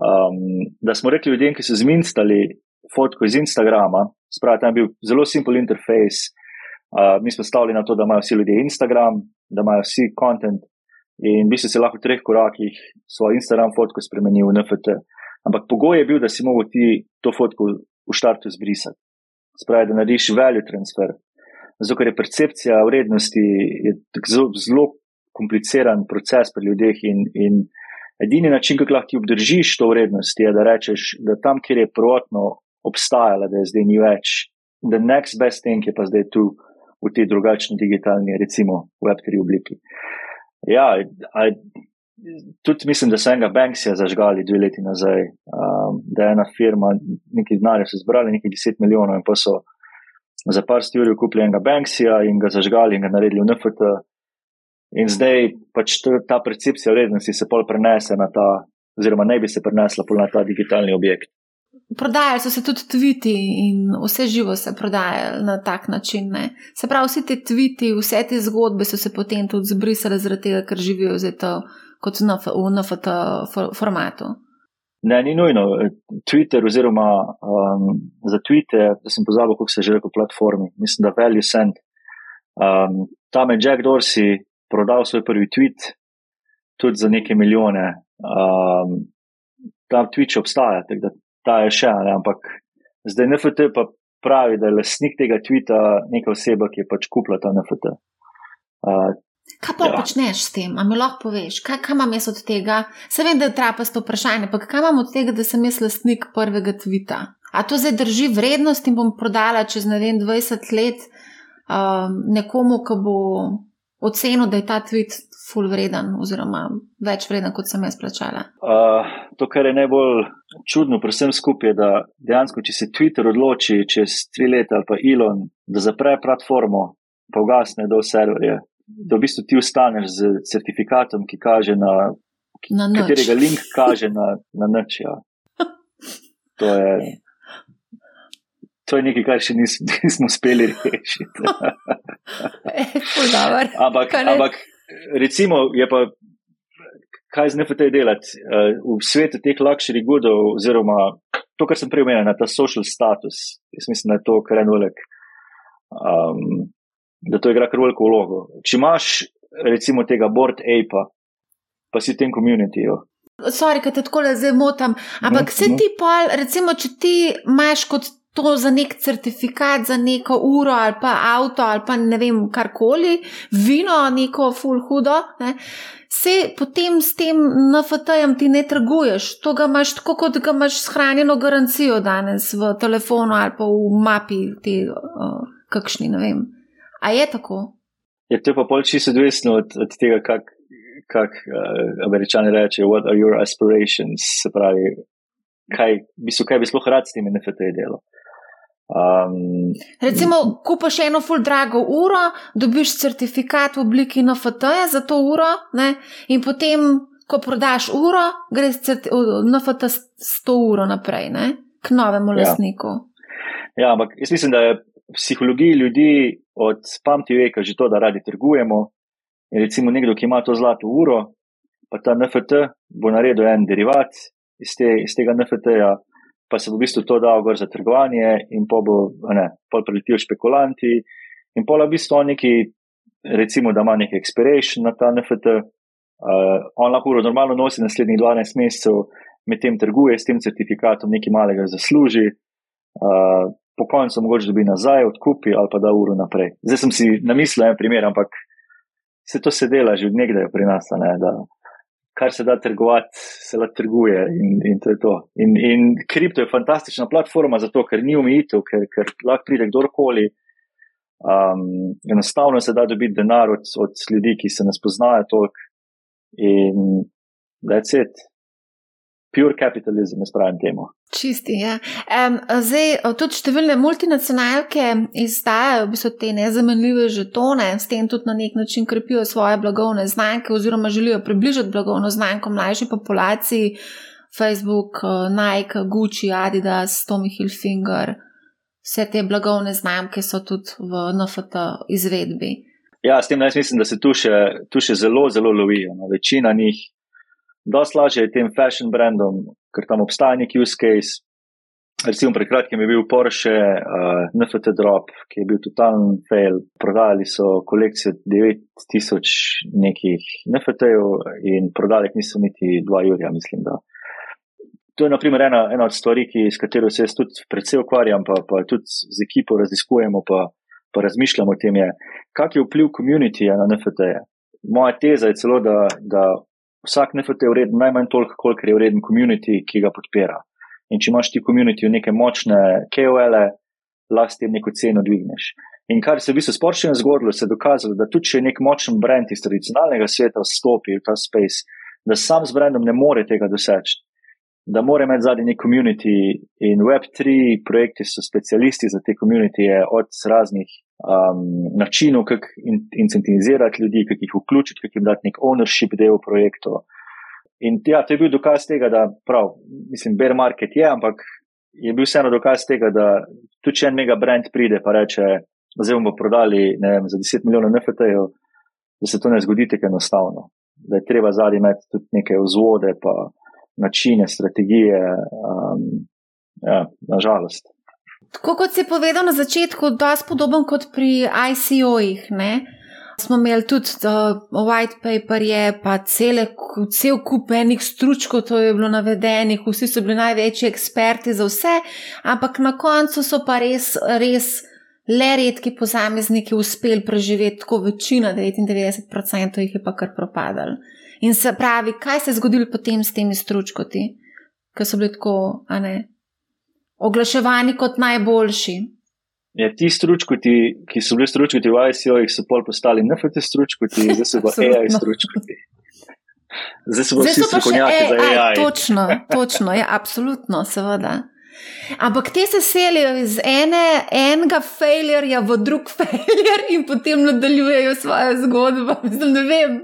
um, da smo rekli ljudem, ki so zminstali fotko iz Instagrama, spravi, tam je bil zelo simpel interfejs. Uh, mi smo stavili na to, da imajo vsi ljudje Instagram, da imajo vsi kontent in bi se lahko v treh korakih svojo Instagram fotko spremenil v NFT. Ampak pogoj je bil, da si mogel ti to fotko v štartu zbrisati. Spravi, da narediš value transfer. Zato, ker je percepcija vrednosti je zelo, zelo kompliciran proces pri ljudeh in, in edini način, kako lahko ti obdržiš to vrednost, je, da rečeš, da tam, kjer je prvotno obstajala, da je zdaj ni več, the next best thing je pa zdaj tu v tej drugačni digitalni, recimo Web3 obliki. Ja, a, tudi mislim, da so enega Banksija zažgali dve leti nazaj, um, da je ena firma, neki denarje so zbrali, nekaj deset milijonov in pa so za par stvari kupili enega Banksija in ga zažgali in ga naredili v NFT. In zdaj pač ta percepcija vrednosti se pol prenese na ta, oziroma ne bi se prenesla pol na ta digitalni objekt. Prodajali so se tudi tviti in vse živo se prodajali na tak način. Ne. Se pravi, vsi ti tviti, vse te zgodbe so se potem tudi zbrisali zaradi tega, ker živijo zdaj to kot v NFT formatu. Ne, ni nujno. Twitter oziroma um, za tvite, da sem pozabil, kako se že reko platformi, mislim, da Value Send. Um, tam je Jack Dorsey prodal svoj prvi tweet tudi za neke milijone. Um, ta Twitch obstaja, tako da ta je še, ne, ampak zdaj NFT pa pravi, da je lasnik tega tvita neka oseba, ki je pač kupila ta NFT. Uh, kaj pa ja. počneš s tem? A mi lahko poveš, kaj, kaj imam jaz od tega? Se vem, da je trapasto vprašanje, ampak kaj imam od tega, da sem jaz lasnik prvega tvita? A to zdaj drži vrednost in bom prodala čez ne vem 20 let um, nekomu, ki bo ocenil, da je ta tweet full vreden, oziroma več vreden, kot sem jaz plačala? Uh, to, kar je najbolj čudno, predvsem skupaj, je, da dejansko, če se Twitter odloči čez tri leta ali pa Elon, da zapre platformo, pa ugasne do serverja, da v bistvu ti ostaneš z certifikatom, ki kaže na. na katerega link kaže na, na noč. Ja. To je. To je nekaj, kar še nismo, nismo uspeli rešiti. ampak, ampak recimo, je pa, kaj z NFT delati uh, v svetu teh luxury goodov, oziroma to, kar sem prej omenil, ta social status. Jaz mislim, da je to kar en velik, um, da to igra kar veliko vlogo. Če imaš recimo tega board ape, pa si v tem komunitiju. Sorry, ker te tako le zdaj motam, ampak no, se no. ti pa, recimo, če ti imaš kot to za nek certifikat, za neko uro ali pa avto ali pa ne vem, karkoli, vino, neko full hudo, ne, se potem s tem NFT-jem ti ne trguješ. To ga imaš tako, kot ga imaš shranjeno garancijo danes v telefonu ali pa v mapi, ti uh, kakšni, ne vem. A je tako? Je to pa pol čisto odvisno od, od tega, kak, kak uh, američani rečejo, what are your aspirations, se pravi, kaj bi, so, kaj bi sploh rad s temi NFT-ji delal. Um, Recimo, kupaš eno full drago uro, dobiš certifikat v obliki NFT-ja za to uro, ne? in potem, ko prodaš uro, greš NFT s to uro naprej, ne? k novemu ja. lastniku. Ja, ampak jaz mislim, da je v psihologiji ljudi od pameti veka že to, da radi trgujemo. In recimo, nekdo, ki ima to zlato uro, pa ta NFT bo naredil en derivat iz, te, iz tega NFT-ja pa se bo v bistvu to dal gor za trgovanje, in pa bo, ne, pol preletijo špekulanti, in pol v bistvu on neki, recimo, da ima neki expiration na ta NFT, uh, on lahko normalno nosi naslednjih 12 mesecev, medtem trguje s tem certifikatom, nekaj malega zasluži, uh, po koncu mogoče dobi nazaj, odkupi ali pa da uro naprej. Zdaj sem si namislil en primer, ampak se to se dela že od nekdaj pri nas, ne, da kar se da trgovati, se lahko trguje in, in to je to. In, in kripto je fantastična platforma za to, ker ni omejitev, ker, ker lahko pride kdorkoli. Um, enostavno se da dobiti denar od, od ljudi, ki se ne spoznajo toliko. In that's it. Pure capitalism, jaz pravim temu. Čisti. Ja. Um, zdaj, tudi številne multinacionalke izdajajo v bistvu te nezamenljive žetone, s tem tudi na nek način krepijo svoje blagovne znamke, oziroma želijo približati blagovno znamko mlajši populaciji. Facebook, Nike, Gucci, Adidas, Tommy Hilfiger, vse te blagovne znamke so tudi v NFT izvedbi. Ja, s tem jaz mislim, da se tu še, tu še zelo, zelo lovijo. No. Večina njih dosti lažje je tem fashion brandom, ker tam obstaja neki use case. Recimo, pred kratkim je bil Porsche uh, NFT drop, ki je bil totalen fail. Prodali so kolekcijo 9000 nekih NFT-jev in prodali niso niti 2 jurja, mislim. Da. To je naprimer ena, ena od stvari, ki, s katero se jaz tudi predvsej ukvarjam, pa, pa tudi z ekipo raziskujemo, pa, pa razmišljamo o tem, kak je vpliv komunitija na NFT-je. Moja teza je celo, da, da vsak NFT je vreden najmanj toliko, koliko je vreden komunity, ki ga podpira. In če imaš ti komunity v neke močne KOL-e, lahko s tem neko ceno dvigneš. In kar se je v bistvu sporščeno zgodilo, se je dokazalo, da tudi če nek močen brand iz tradicionalnega sveta vstopi v ta space, da sam z brandom ne more tega doseči. Da mora imeti zadnji nek community in Web3 projekti so specialisti za te komunitije od raznih um, načinov, kako in, incentivizirati ljudi, kako jih vključiti, kako jim dati nek ownership del projektov. In ja, to je bil dokaz tega, da prav, mislim, bear market je, ampak je bil vseeno dokaz tega, da tudi če en mega brand pride pa reče, zdaj bomo prodali vem, za 10 milijonov NFT-jev, da se to ne zgodi tako enostavno. Da je treba zadnji imeti tudi neke vzvode, pa načine, strategije. Um, ja, nažalost. Tako kot si povedal na začetku, da je podoben kot pri ICO-jih. Smo imeli tudi white paper, je pa cele, cel kup enih stručkov, to je bilo navedenih, vsi so bili največji eksperti za vse, ampak na koncu so pa res, res le redki posamezniki uspeli preživeti, tako večina, 99% jih je pa kar propadalo. In se pravi, kaj se je zgodilo potem s temi stručkoti, ki so bili tako, a ne? Oglaševani kot najboljši. Ja, ti stručkoti, ki so bili stručkoti v ICO, so pol postali NFT stručkoti, zdaj so pa AI stručkoti. Zdaj so pa vsi strokovnjaki za AI. Točno, točno, ja, absolutno, seveda. Ampak te se selijo iz ene, enega failurja v drug failure in potem nadaljujejo svojo zgodbo. Mislim, ne vem,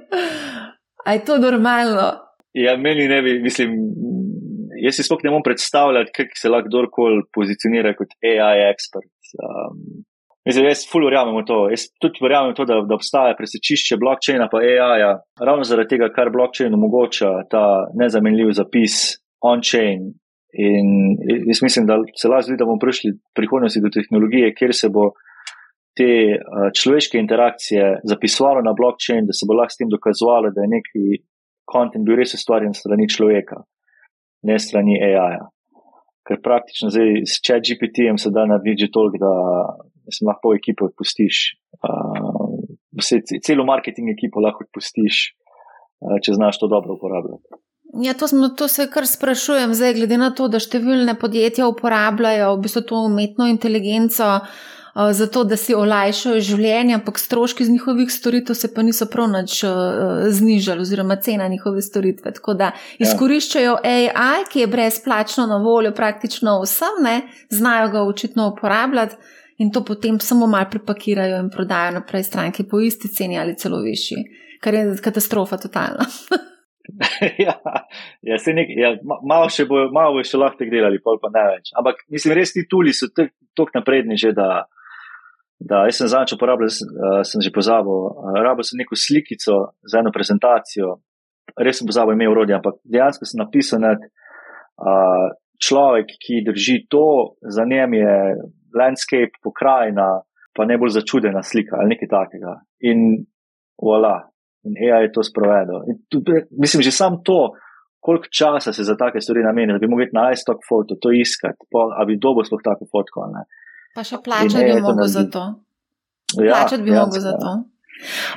ali je to normalno. Ja, meni ne bi, mislim, jaz si sploh ne morem predstavljati, kako se lahko kdorkoli pozicionira kot AI ekspert. Um, jaz ful verjamem v to. Jaz tudi verjamem v to, da, da obstaja presečišče blokčina pa AI-ja, ravno zaradi tega, kar blokčin omogoča, ta nezamenljiv zapis on-chain. In jaz mislim, da se lahko zdi, da bomo prišli v prihodnosti do tehnologije, kjer se bo te uh, človeške interakcije zapisovalo na blokčin, da se bo lahko s tem dokazovalo, da je neki kontent bil res ustvarjen strani človeka ne strani AI-ja. Ker praktično zdaj s chat GPT-jem se da narediti že toliko, da se lahko ekipo odpustiš. Uh, celo marketing ekipo lahko odpustiš, uh, če znaš to dobro uporabljati. Ja, to, smo, to se kar sprašujem, zdaj, glede na to, da številne podjetja uporabljajo v bistvu to umetno inteligenco. Uh, zato da si olajšajo življenje, ampak stroški z njihovih storitev se pa niso prav nič uh, znižali, oziroma cena njihove storitve. Tako da ja. izkoriščajo AI, ki je brezplačno na voljo praktično vsem, ne, znajo ga očitno uporabljati in to potem samo malo prepakirajo in prodajo naprej stranki po isti ceni ali celo višji, kar je katastrofa totalna. ja, ja, nek, ja, malo še bo, malo bo še lahko delali, pol pa ne več. Ampak mislim, res ti tuli so tako napredni že, da da jaz sem zadnjič uporabljal, uh, sem že pozabil, uh, rabil sem neko slikico za eno prezentacijo, res sem pozabil ime urodja, ampak dejansko sem napisal, da uh, človek, ki drži to, za njem je landscape, pokrajina, pa najbolj začudena slika ali nekaj takega. In voilà, in AI je to sprovedel. Mislim, že sam to. Koliko časa se za take stvari namenja, da bi mogli na iStock foto to iskati, ali bi dobo sploh tako fotko. Pa še plačati bi mogel za to. Ja, plačati bi mogel za to.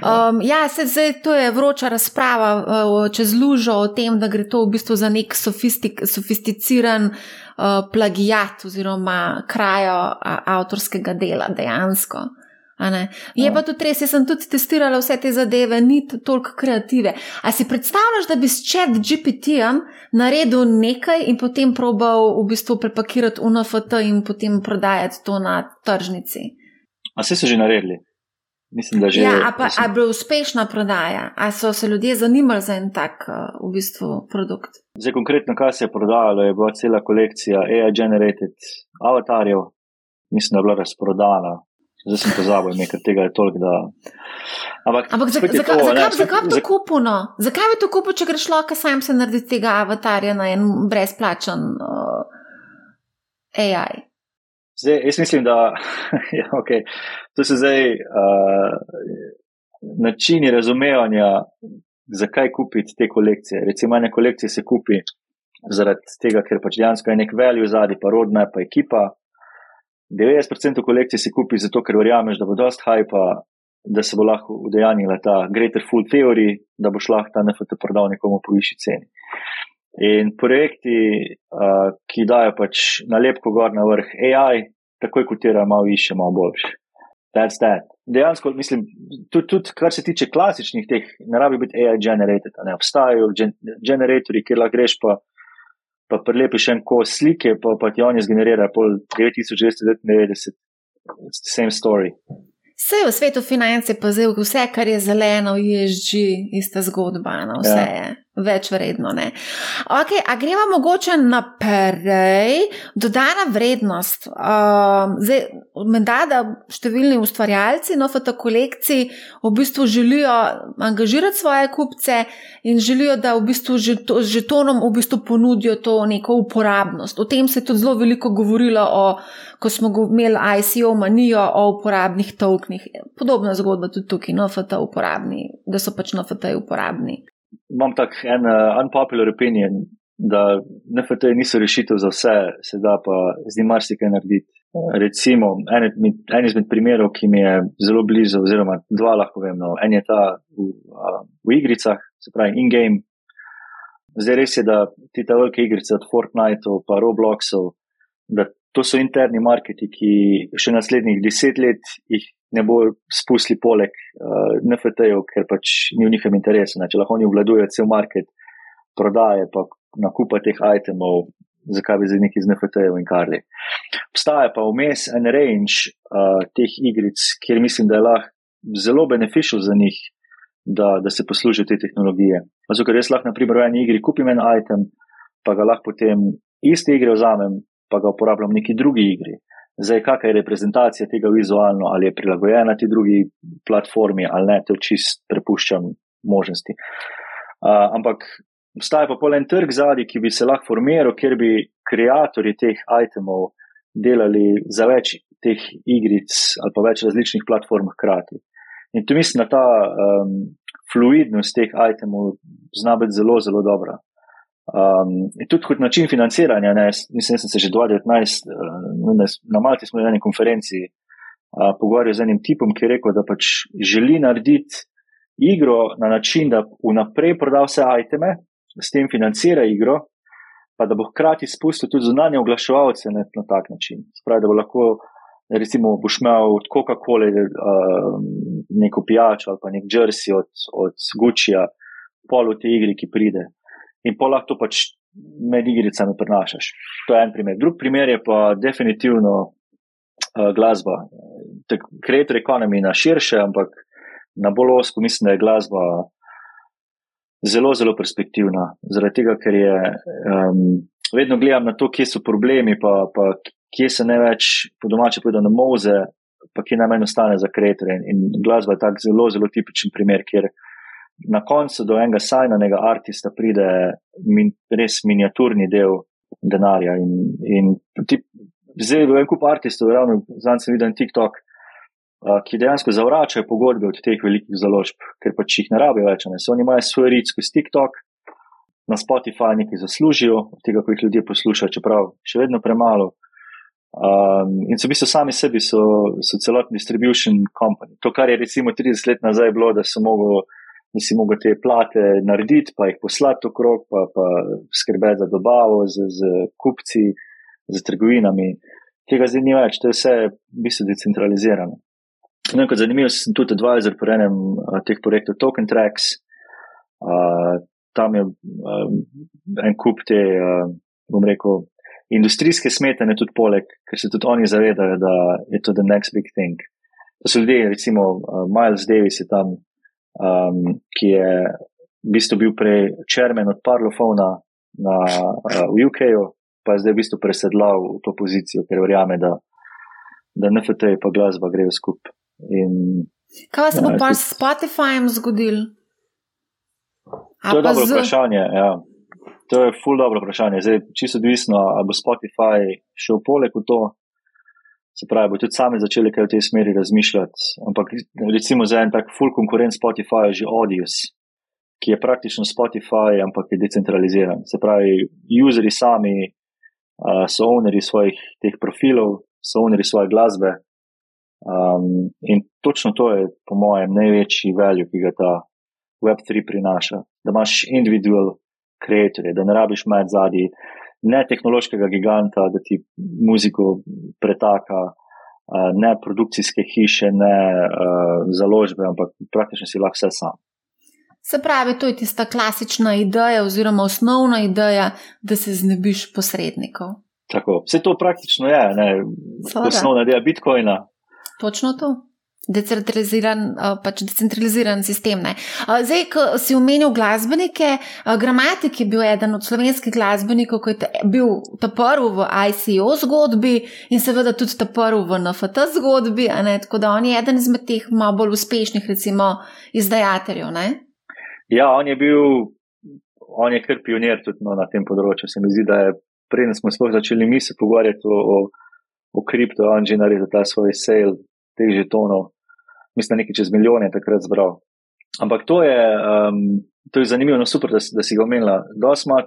Um, ja, se, zdaj, to je vroča razprava uh, čez lužo o tem, da gre to v bistvu za nek sofistik, sofisticiran uh, plagijat oziroma krajo avtorskega dela dejansko. Je pa tudi res, jaz sem tudi testirala vse te zadeve, ni toliko kreative. A si predstavljaš, da bi s chat GPT-jem naredil nekaj in potem probal v bistvu prepakirati UNFT in potem prodajati to na tržnici? A se so že naredili? Mislim, da že. Ja, a pa mislim... a bila uspešna prodaja, a so se ljudje zanimali za en tak uh, v bistvu produkt? Zdaj, konkretno, kaj se je prodajalo, je bila cela kolekcija AI-generated avatarjev, mislim, da je bila razprodana. Zdaj sem pozabil, nekaj tega je toliko, da. Ampak, Ampak zakaj za, za, za, za, za bi to kupil? No? Zakaj bi to kupil, če greš lahko sam se narediti tega avatarja na en brezplačen uh, AI? Zdaj, jaz mislim, da ja, okay. to so zdaj uh, načini razumevanja, zakaj kupiti te kolekcije. Recimo, ene kolekcije se kupi zaradi tega, ker pač dejansko je nek value zadnji, pa rodna, pa ekipa. 90% kolekcij se kupi zato, ker verjameš, da bo dost hypa, da se bo lahko udejanjila ta greater food theory, da boš lahko ta NFT prodal nekomu po višji ceni. In projekti, uh, ki dajo pač nalepko gor na vrh AI, takoj kotirajo malo više, malo boljše. That's that. Dejansko, mislim, tudi, tudi kar se tiče klasičnih teh, ne rabi biti AI generated, ne obstajajo gen generatorji, kjer lahko greš pa, pa prelepiš en kos slike, pa, pa ti oni zgenerirajo pol 9299, same story. Vse v svetu finance pa zdaj vse, kar je zeleno, je že ista zgodba, no, vse ja. je več vredno. Okay, a gremo mogoče naprej, dodana vrednost. Uh, zdaj, menda, da številni ustvarjalci NFT kolekcij v bistvu želijo angažirati svoje kupce in želijo, da v bistvu z žetonom v bistvu ponudijo to neko uporabnost. O tem se je tudi zelo veliko govorilo, o, ko smo imeli ICO manijo o uporabnih toknih. Podobna zgodba tudi tukaj, NFT uporabni, da so pač NFT uporabni imam tak en uh, unpopular opinion, da NFT niso rešitev za vse, se da pa z njim marsikaj narediti. Recimo, en, en izmed primerov, ki mi je zelo blizu, oziroma dva lahko vem, no, en je ta v, uh, v igricah, se pravi in-game. Zdaj res je, da ti ta velike igrice od Fortnite pa Robloxov, da to so interni marketi, ki še naslednjih deset let jih ne bo spustili poleg uh, NFT-jev, ker pač ni v njihovem interesu. Če lahko oni obvladujejo cel market, prodaje pa nakupa teh itemov, zakaj bi zdaj neki z NFT-jev in karli. Obstaja pa vmes en range uh, teh igric, kjer mislim, da je lahko zelo beneficial za njih, da, da se poslužijo te tehnologije. Zato, ker jaz lahko, na primer, v eni igri kupim en item, pa ga lahko potem iste igre vzamem, pa ga uporabljam v neki drugi igri. Zdaj, kakšna je reprezentacija tega vizualno, ali je prilagojena ti drugi platformi, ali ne, to čist prepuščam možnosti. Uh, ampak obstaja pa polen trg zadnji, ki bi se lahko formiral, kjer bi ustvarjalci teh itemov delali za več teh igric ali pa več različnih platform hkrati. In tu mislim, da ta um, fluidnost teh itemov zna biti zelo, zelo dobra. Um, tudi kot način financiranja, ne, mislim, da sem se že 2019 uh, na Malti smo na eni konferenci uh, pogovarjal z enim tipom, ki je rekel, da pač želi narediti igro na način, da vnaprej proda vse iteme, s tem financira igro, pa da bo hkrati spustil tudi zunanje oglaševalce na, na tak način. Spravi, da bo lahko, recimo, boš imel od Coca-Cola uh, neko pijačo ali pa nek jersey od, od Guccija, polu te igri, ki pride in pa lahko pač med igricami prenašaš. To je en primer. Drugi primer je pa definitivno uh, glasba. Creator economy na širše, ampak na bolj osko mislim, da je glasba zelo, zelo perspektivna. Zaradi tega, ker je um, vedno gledam na to, kje so problemi, pa, pa kje se ne več po domače povedano moze, pa kje najmanj ostane za creator. In, in glasba je tak zelo, zelo tipičen primer, kjer na koncu do enega sajnanega artista pride min, res miniaturni del denarja. In, in ti, zdaj v en kup artistov, ravno zdaj sem videl TikTok, uh, ki dejansko zavračajo pogodbe od teh velikih založb, ker pač jih ne rabijo več. Ne. So oni imajo svoj rit skozi TikTok, na Spotify nekaj zaslužijo, od tega, ko jih ljudje poslušajo, čeprav še vedno premalo. Um, in so v bistvu sami sebi so, so celotni distribution company. To, kar je recimo 30 let nazaj bilo, da, mogo, da si mogel te plate narediti, pa jih poslati okrog, pa, pa skrbeti za dobavo z, z kupci, z trgovinami. Tega zdaj ni več, to je vse v bistvu decentralizirano. No, zanimivo sem tudi advisor pri enem uh, teh projektov Token Tracks. Uh, tam je uh, en kup te, uh, bom rekel, industrijske smetane tudi poleg, ker se tudi oni zavedajo, da je to the next big thing. To so ljudje, recimo Miles Davis je tam, um, ki je v bistvu bil prej čermen od Parlofona na, uh, v UK-ju, pa je zdaj v bistvu presedlal v to pozicijo, ker verjame, da, da NFT in pa glasba grejo skupaj. Kaj se bo pa s Spotifyjem zgodil? To je dobro vprašanje. Ja. To je ful dobro vprašanje. Zdaj, čisto odvisno, ali bo Spotify šel poleg v to. Se pravi, bo tudi sami začeli kaj v tej smeri razmišljati. Ampak recimo za en tak full konkurent Spotify je že Audius, ki je praktično Spotify, ampak je decentraliziran. Se pravi, useri sami uh, so ownerji svojih teh profilov, so ownerji svoje glasbe. Um, in točno to je, po mojem, največji value, ki ga ta Web3 prinaša. Da imaš individual ustvarjalce, da ne rabiš med zadnji, ne tehnološkega giganta, da ti muziko pretaka, ne produkcijske hiše, ne založbe, ampak praktično si lahko vse sam. Se pravi, to je tista klasična ideja, oziroma osnovna ideja, da se znebiš posrednikov. Tako, vse to praktično je, ne, osnovna ideja Bitcoina. Točno to decentraliziran, pač decentraliziran sistem. Ne. Zdaj, ko si omenil glasbenike, Gramatik je bil eden od slovenskih glasbenikov, ki je bil ta prvi v ICO zgodbi in seveda tudi ta prvi v NFT zgodbi, tako da on je eden izmed teh malo bolj uspešnih, recimo, izdajateljev. Ne. Ja, on je bil, on je kar pionir tudi no, na tem področju. Se mi zdi, da je prej smo sploh začeli mi se pogovarjati o, o, o kripto, on že naredil ta svoj sale teh žetonov mislim, nekaj čez milijone takrat zbral. Ampak to je, um, to je zanimivo, no super, da, da si ga omenila. Da smo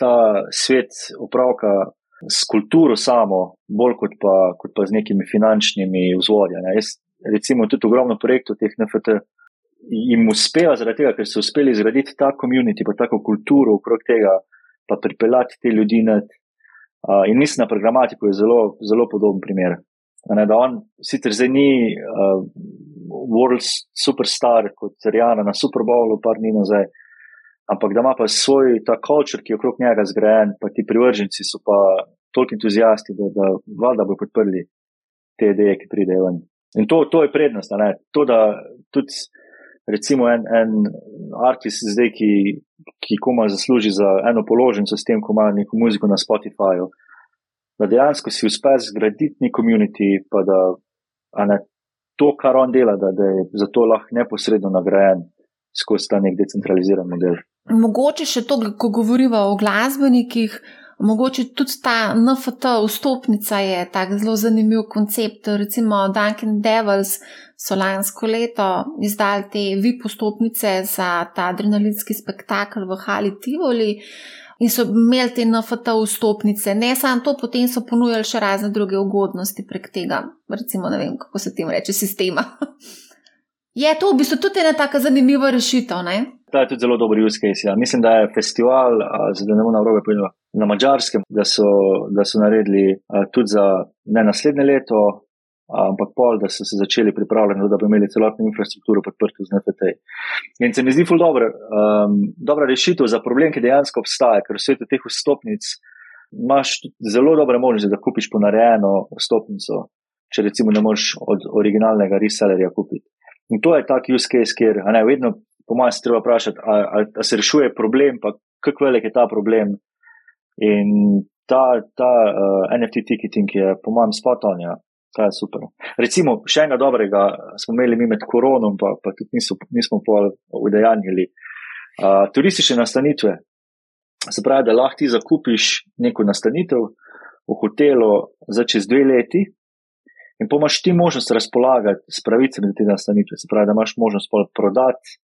ta svet upravka s kulturo samo, bolj kot pa, kot pa z nekimi finančnimi vzvodja. Ne. Jaz, recimo, tudi ogromno projektov teh NFT jim uspeva zaradi tega, ker so uspeli zgraditi ta komunity, pa tako kulturo okrog tega, pa pripeljati te ljudi. Uh, in mislim, na programatiko je zelo, zelo podoben primer. Ne, da on sicer zdaj ni uh, world superstar kot Rijana na Super Bowlu, par dni nazaj, ampak da ima pa svoj ta kultur, ki je okrog njega zgrajen, pa ti privrženci so pa toliko entuzijasti, da, da valjda bo podprli te ideje, ki pridejo ven. In to, to je prednost, ne? to, da tudi recimo en, en artist zdaj, ki, ki koma zasluži za eno položnico s tem, ko ima neko muziko na Spotifyju, da dejansko si uspe zgraditi neki komunity, pa da ne, to, kar on dela, da, da je zato lahko neposredno nagrajen skozi ta nek decentraliziran model. Mogoče še to, ko govorimo o glasbenikih, mogoče tudi ta NFT vstopnica je tako zelo zanimiv koncept. Recimo Duncan Devils so lansko leto izdali te VIP vstopnice za ta adrenalinski spektakel v Hali Tivoli in so imeli te NFT vstopnice. Ne samo to, potem so ponujali še razne druge ugodnosti prek tega, recimo, ne vem, kako se temu reče, sistema. Je to v bistvu tudi ena tako zanimiva rešitev? Ne? To je tudi zelo dober use case. Ja. Mislim, da je festival, zdaj ne bomo na robe povedali, na mačarskem, da da so naredili tudi za ne naslednje leto, ampak pol, da so se začeli pripravljati, da bi imeli celotno infrastrukturo podprto z NFT. In se mi zdi ful dobro, um, dobra rešitev za problem, ki dejansko obstaja, ker v svetu teh vstopnic imaš zelo dobre možnosti, da kupiš ponarejeno vstopnico, če recimo ne moreš od originalnega resellerja kupiti. In to je tak use case, kjer, a ne, vedno, po mojem, se treba vprašati, ali se rešuje problem, pa kako velik je ta problem. In ta, ta uh, NFT ticketing je, po mojem, spot on. Ja. To je super. Recimo, še enega dobrega smo imeli mi med koronom, pa, pa tudi niso, nismo pol udejanjili. Uh, turistične nastanitve. Se pravi, da lahko ti zakupiš neko nastanitev v hotelu za čez dve leti in pomaš ti možnost razpolagati s pravicami te nastanitve. Se pravi, da imaš možnost pol prodati,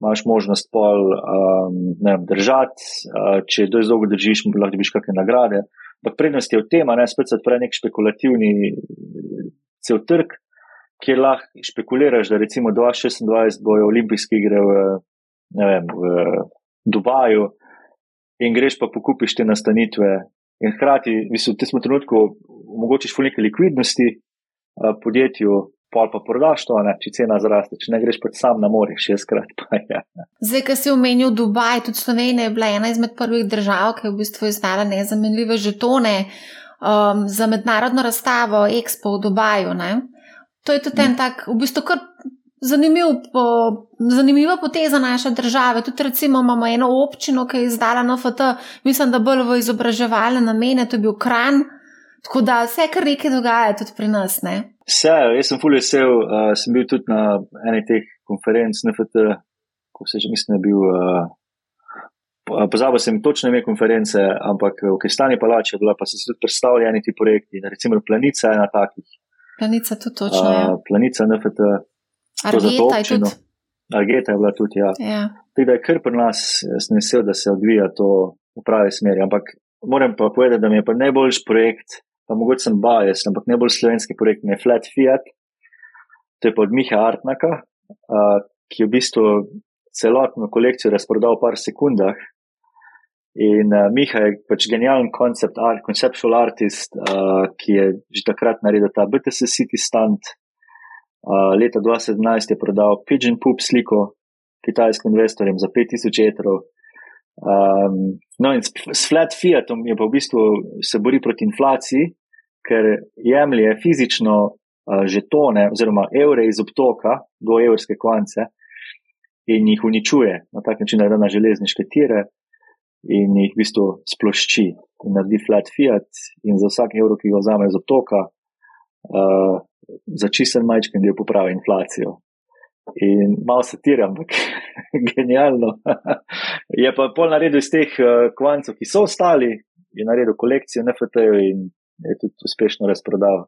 imaš možnost pol um, ne vem, držati, uh, če dovolj dolgo držiš, lahko dobiš kakšne nagrade prednost je v tem, da spet se odpre nek špekulativni cel trg, kjer lahko špekuliraš, da recimo 2026 bojo olimpijske igre v, vem, v Dubaju in greš pa pokupiš te nastanitve. In hkrati, v tem trenutku, omogočiš fulnike likvidnosti podjetju, pol pa prodaš to, ne, če cena zraste, če ne greš pa sam na morje, šestkrat. Ja. Zdaj, ki si omenil Dubaj, tudi Slovenija je bila ena izmed prvih držav, ki je v bistvu izdala nezamenljive žetone um, za mednarodno razstavo Expo v Dubaju. Ne. To je tudi en mm. tak, v bistvu kar. Zanimiv, po, zanimiva poteza naše države. Tudi, recimo, imamo eno občino, ki je izdala NFT, mislim, da bolj v izobraževalne namene, to je bil kran. Tako da se kar nekaj dogaja tudi pri nas. Ne? Vse, jaz sem fully vesel, uh, sem bil tudi na eni teh konferenc NFT, ko se že mislim, da je bil. Uh, Pozabil sem točno ime konference, ampak v Kristani palači je bila, pa so se tudi predstavljeni ti projekti. Recimo Planica je ena takih. Planica tudi točno. Uh, planica NFT. Argeta je tudi. Argeta je bila tudi, ja. ja. Tako da je kar pri nas, sem vesel, da se odvija to v pravi smeri. Ampak moram pa povedati, da mi je pa najboljši projekt pa mogoče sem bias, ampak najbolj slovenski projekt je Flat Fiat, to je pa od Miha Artnaka, uh, ki je v bistvu celotno kolekcijo razprodal v par sekundah. In uh, Miha je pač genijalen koncept, art, conceptual artist, uh, ki je že takrat naredil ta BTS City stand. Uh, leta 2017 je prodal Pigeon Poop sliko kitajskim investorjem za 5000 etrov. Um, no, in s, flat fiatom je pa v bistvu se bori proti inflaciji, ker jemlje fizično uh, žetone oziroma evre iz obtoka, do evrske kvance in jih uničuje na tak način, da je na železniške tire in jih v bistvu splošči in naredi flat fiat in za vsak evro, ki ga vzame iz obtoka, uh, za čisten majčken del popravi inflacijo. In malo satiram, ampak genialno. je pa pol naredil iz teh uh, kvancov, ki so ostali, je naredil kolekcijo NFT-jev in je tudi uspešno razprodal.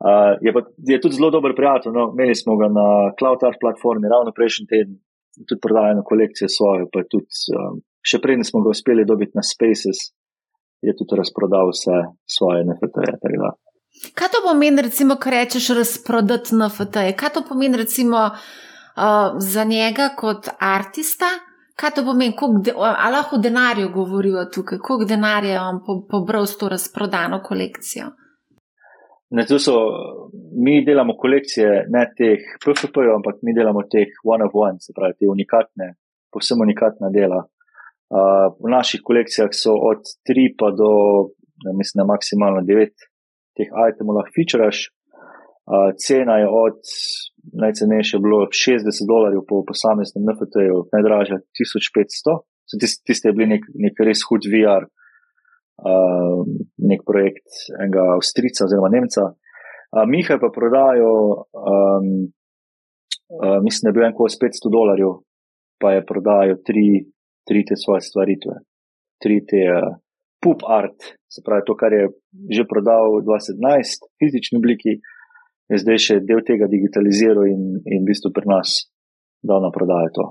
Uh, je, pa, je tudi zelo dober prijatelj. No, imeli smo ga na Cloud Art platformi ravno prejšnji teden, tudi prodajeno kolekcijo svojo, tudi um, še prej smo ga uspeli dobiti na Spaces, je tudi razprodal vse svoje NFT-je. Kaj to pomeni, recimo, kar rečeš, razprodati NFT? Kaj to pomeni, recimo, uh, za njega kot artista? Kaj to pomeni, ali lahko o denarju govorijo tukaj, koliko denarja je on po, pobral s to razprodano kolekcijo? Ne, so, mi delamo kolekcije ne teh PFP-jev, ampak mi delamo teh one of one, se pravi, te unikatne, posebno unikatna dela. Uh, v naših kolekcijah so od 3 pa do, mislim, maksimalno 9 teh itemov lahko featuraš. Uh, cena je od najcenejše bilo 60 dolarjev po posameznem NFT-ju, najdražja 1500. Tiste, tiste je bil nek, nek res hud VR, uh, nek projekt enega Avstrica oziroma Nemca. Uh, Mihaj pa prodajo, um, uh, mislim, da je bil en kos 500 dolarjev, pa je prodajo tri, tri te svoje stvaritve, tri te uh, pup art, se pravi to, kar je že prodal v 2017 v fizični obliki, je zdaj še del tega digitaliziral in, in v bistvu pri nas dal na prodajo to.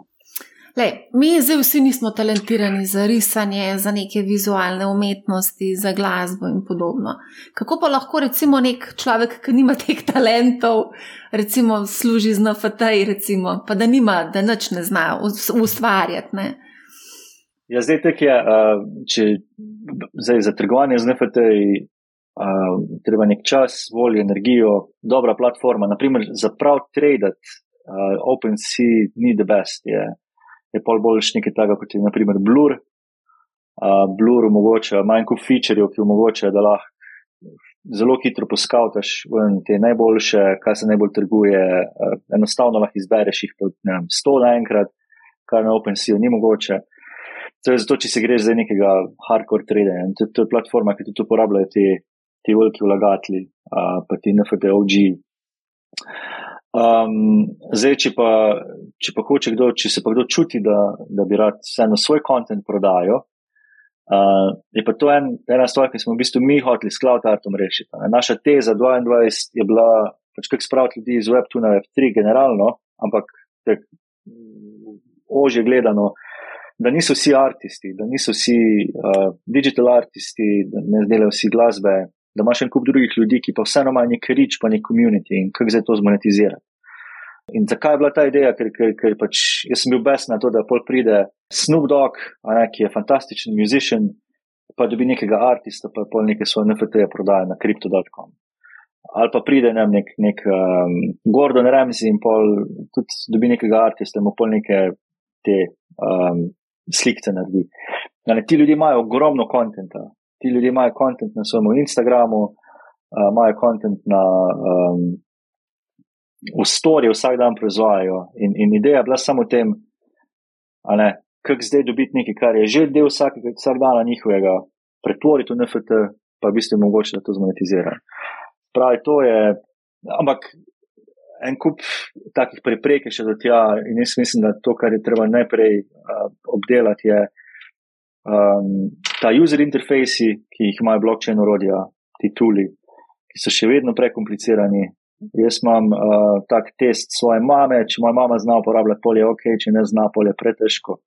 Lej, mi zdaj vsi nismo talentirani za risanje, za neke vizualne umetnosti, za glasbo in podobno. Kako pa lahko recimo nek človek, ki nima teh talentov, recimo služi z NFT-ji, pa da nima, da nič ne zna ustvarjati? Ja, zdaj tek je, uh, če zdaj za trgovanje z NFT-ji uh, treba nek čas, voljo, energijo, dobra platforma. Naprimer, za prav tradat, uh, OpenSea ni the best, je, je pol boljš nekaj takega kot je naprimer Blur. Uh, Blur omogoča manj kot featurejev, ki omogoča, da lahko zelo hitro poskavtaš te najboljše, kaj se najbolj trguje. Uh, enostavno lahko izbereš jih pod ne vem, 100 naenkrat, kar na OpenSea ni mogoče. To je zato, če se greš za nekega hardcore traderja. To, to je platforma, ki tudi uporabljajo ti, ti veliki vlagatelji, uh, pa ti NFTOG. Um, zdaj, če pa, če pa hoče kdo, če se pa kdo čuti, da, da bi rad vseeno svoj kontent prodajal, uh, je pa to en, ena stvar, ki smo v bistvu mi hoteli s Cloud Artom rešiti. Naša teza 22 je bila, pač kako spraviti ljudi iz Web2 na Web3 generalno, ampak tak, ože gledano da niso vsi artisti, da niso vsi uh, digital artisti, da ne zdelajo vsi glasbe, da imaš en kup drugih ljudi, ki pa vseeno imajo nek rič, pa nek community in kako zdaj to zmonetizirati. In zakaj je bila ta ideja, ker, ker, ker pač jaz sem bil bes na to, da pol pride Snoop Dogg, ne, ki je fantastičen musician, pa dobi nekega artista, pa pol neke svoje NFT-je prodaja na crypto.com. Ali pa pride ne, nek, nek um, Gordon Ramsay in pol tudi dobi nekega artista, in pol neke te um, slike naredi. Ne, ti ljudje imajo ogromno kontenta, ti ljudje imajo kontent na svojem Instagramu, uh, imajo kontent na um, v storju, vsak dan proizvajajo. In, in ideja je bila samo v tem, kako zdaj dobiti nekaj, kar je že del vsak, vsak dana njihovega, pretvoriti v NFT, pa v bistvu mogoče, da to zmonetizira. Pravi, to je, ampak en kup takih preprek še do tja in jaz mislim, da to, kar je treba najprej uh, obdelati, je um, ta user interfejsi, ki jih imajo blockchain urodja, ti tuli, ki so še vedno prekomplicirani. Jaz imam uh, tak test svoje mame, če moja mama zna uporabljati polje, ok, če ne zna polje, pretežko.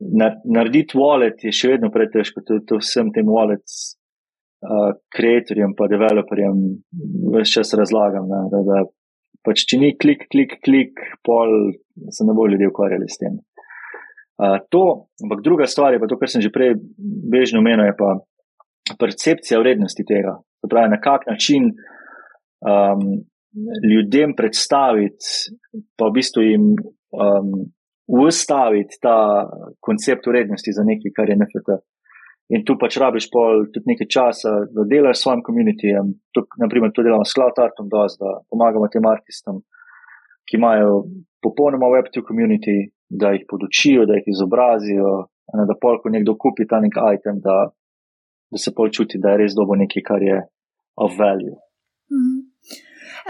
Narediti wallet je še vedno pretežko, to, to vsem tem wallet uh, creatorjem pa developerjem več čas razlagam, ne, da, da pač če ni klik, klik, klik, pol se ne bo ljudje ukvarjali s tem to, ampak druga stvar je pa to, kar sem že prej bežno omenil, je pa percepcija vrednosti tega. To pravi, na kak način um, ljudem predstaviti, pa v bistvu jim um, ustaviti ta koncept vrednosti za nekaj, kar je NFT. In tu pač rabiš pol tudi nekaj časa, da delaš s svojim komunitijem. Naprimer, to delamo s Cloud Artom, da pomagamo tem artistom, ki imajo popolnoma web2 community, da jih podučijo, da jih izobrazijo, ne, da polk nekdo kupi ta nek item, da, da se pol čuti, da je res dobo nekaj, kar je of value. Mhm.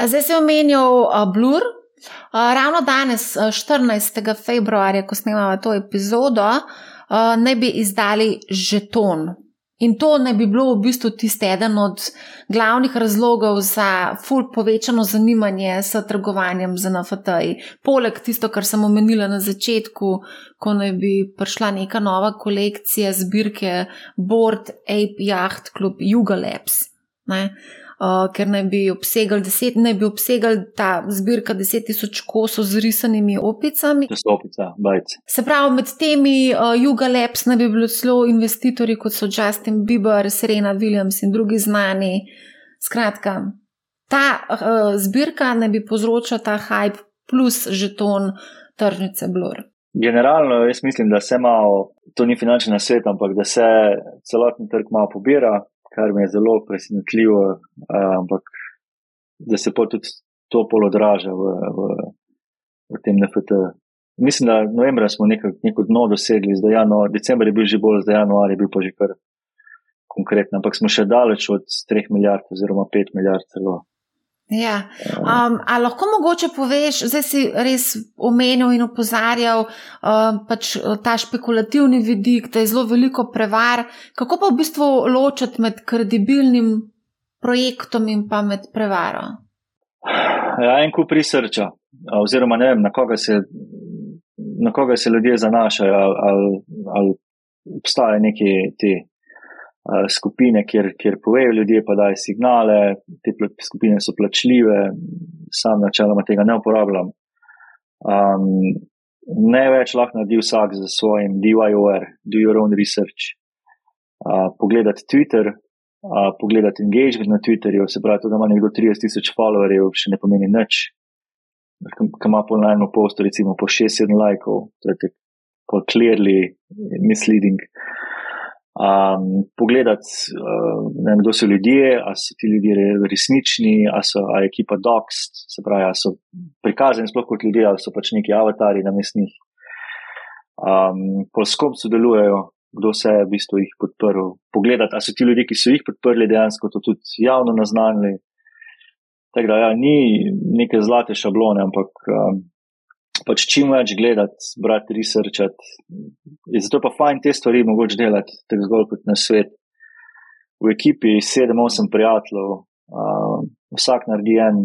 Zdaj se je omenil uh, Blur. Uh, ravno danes, 14. februarja, ko snemamo to epizodo, uh, naj bi izdali žeton In to ne bi bilo v bistvu tisti eden od glavnih razlogov za ful povečano zanimanje s trgovanjem z NFT-ji. Poleg tisto, kar sem omenila na začetku, ko naj bi prišla neka nova kolekcija zbirke Board Ape Yacht Club Yuga Labs. Ne? Uh, ker naj bi obsegal deset, naj bi obsegal ta zbirka deset tisoč kosov z risanimi opicami. To so opica, bajc. Se pravi, med temi uh, Juga Labs naj bi bilo celo investitorji, kot so Justin Bieber, Serena Williams in drugi znani. Skratka, ta uh, zbirka naj bi povzročila ta hype plus žeton tržnice Blur. Generalno, jaz mislim, da se malo, to ni finančni svet, ampak da se celotni trg malo pobira, kar me je zelo presenetljivo, ampak da se pa tudi to pol odraža v, v, v tem NFT. Mislim, da novembra smo neko, neko dno dosegli, zdaj januar, decembr je bil že bolj, zdaj januar je bil pa že kar konkretno, ampak smo še daleč od 3 milijard oziroma 5 milijard celo. Ja. Um, a lahko mogoče poveš, zdaj si res omenil in opozarjal um, pač ta špekulativni vidik, da je zelo veliko prevar. Kako pa v bistvu ločiti med kredibilnim projektom in pa med prevaro? Ja, en kup prisrča, oziroma ne vem, na koga se, na koga se ljudje zanašajo, ali, ali, ali obstajajo neki ti skupine, kjer, kjer povejo ljudje, pa dajo signale, te skupine so plačljive, sam načeloma tega ne uporabljam. Um, največ lahko naredi vsak za svojim DIY, do your own research. Uh, pogledati Twitter, uh, pogledati engagement na Twitterju, se pravi, da ima nekdo 30 tisoč followerjev, še ne pomeni nič. Kaj ima po najmo postu, recimo po 6-7 lajkov, to je tako clearly misleading. Uh, um, pogledati, uh, ne, kdo so ljudje, ali so ti ljudje resnični, ali so ali ekipa Docs, se pravi, ali so prikazani sploh kot ljudje, ali so pač neki avatari na mestnih. Um, po skom sodelujejo, kdo se je v bistvu jih podprl. Pogledati, ali so ti ljudje, ki so jih podprli, dejansko to tudi javno naznanili. Tako da, ja, ni neke zlate šablone, ampak um, pač čim več gledati, brati, researchati. Zato je pa fajn te stvari mogoče delati, tako zgolj kot na svet. V ekipi sedem, osem prijateljev, uh, vsak naredi en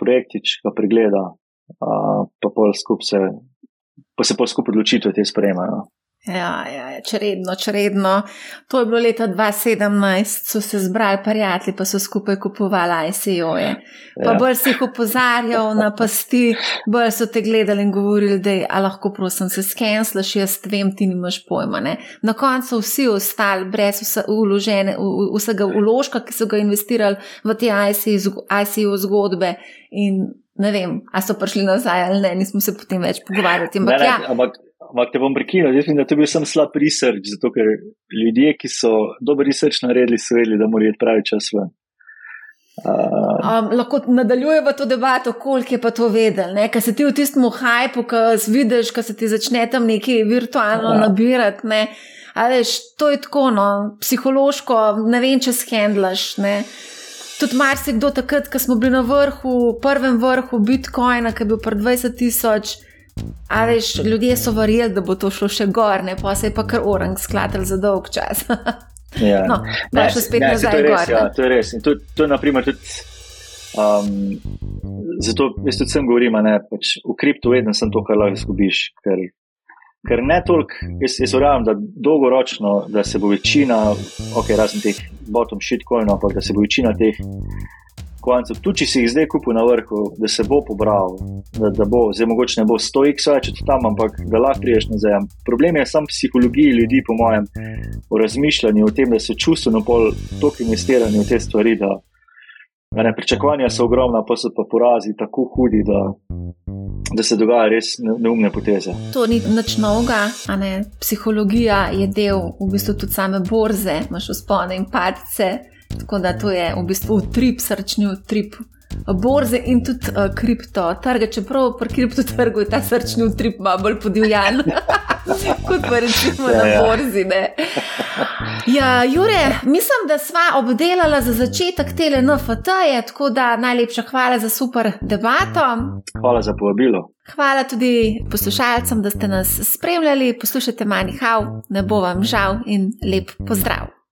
projektič, ga pregleda, uh, pa pol skup se pa se pa skupaj odločitve te sprejemajo. Ja, ja, ja, čredno, čredno. To je bilo leta 2017, so se zbrali prijatelji, pa so skupaj kupovali ICO-je. Pa ja. bolj si jih opozarjal na pasti, bolj so te gledali in govorili, da je lahko, prosim, se skenslaš, jaz vem, ti nimaš pojma. Ne? Na koncu vsi ostali, brez vse uložene, vsega uložka, ki so ga investirali v te ICO zgodbe. In ne vem, a so prišli nazaj ali ne, nismo se potem več pogovarjali. Ampak, ne, ne, ja. ampak Ampak te bom prekinil, jaz mislim, da to je bil sem slab research, zato ker ljudje, ki so dober research naredili, so vedeli, da morajo pravi čas ven. Uh, um, lahko nadaljujemo to debato, koliko je pa to vedel. Ker se ti v tistem hajpu, ko vidiš, ko se ti začne tam nekaj virtualno ja. nabirati. Ne? Veš, to je tako, no, psihološko, ne vem, če shendlaš. Tudi marsikdo takrat, ko smo bili na vrhu, prvem vrhu Bitcoina, ki je bil pred 20 tisoč. A veš, ljudje so verjeli, da bo to šlo še gor, ne pa se je pa kar orang skladal za dolg čas. ja. No, pa še spet ne, nazaj gor. Ja, to je res. In to, to je naprimer tudi. Um, zato jaz tudi sem govorim, da pač v kriptu vedno sem to, kar lahko izgubiš. Ker, ker ne toliko, jaz, jaz verjamem, da dolgoročno, da se bo večina, ok, razen teh bottom shitcoinov, ampak da se bo večina teh koncev, tudi če si jih zdaj kupil na vrhu, da se bo pobral, da, da bo, zdaj mogoče ne bo 100x več od tam, ampak da lahko priješ nazaj. Problem je samo v psihologiji ljudi, po mojem, v razmišljanju o tem, da so čustveno pol toliko investirani v te stvari, da ne, pričakovanja so ogromna, pa so pa porazi tako hudi, da. Da se dogaja res neumne poteze. To ni nič novega, psihologija je del v bistvu tudi same borze, imaš uspone in padce. Tako da to je v bistvu utrip, srčni utrip borze in tudi uh, kripto trge. Čeprav pri kripto trgu je ta srčni utrip malo bolj podivjan kot pa recimo ja, na ja. borzi. Ne. Ja, Jure, mislim, da sva obdelala za začetek tele NFT, -je, tako da najlepša hvala za super debato. Hvala za povabilo. Hvala tudi poslušalcem, da ste nas spremljali. Poslušajte manj hav, ne bo vam žal in lep pozdrav.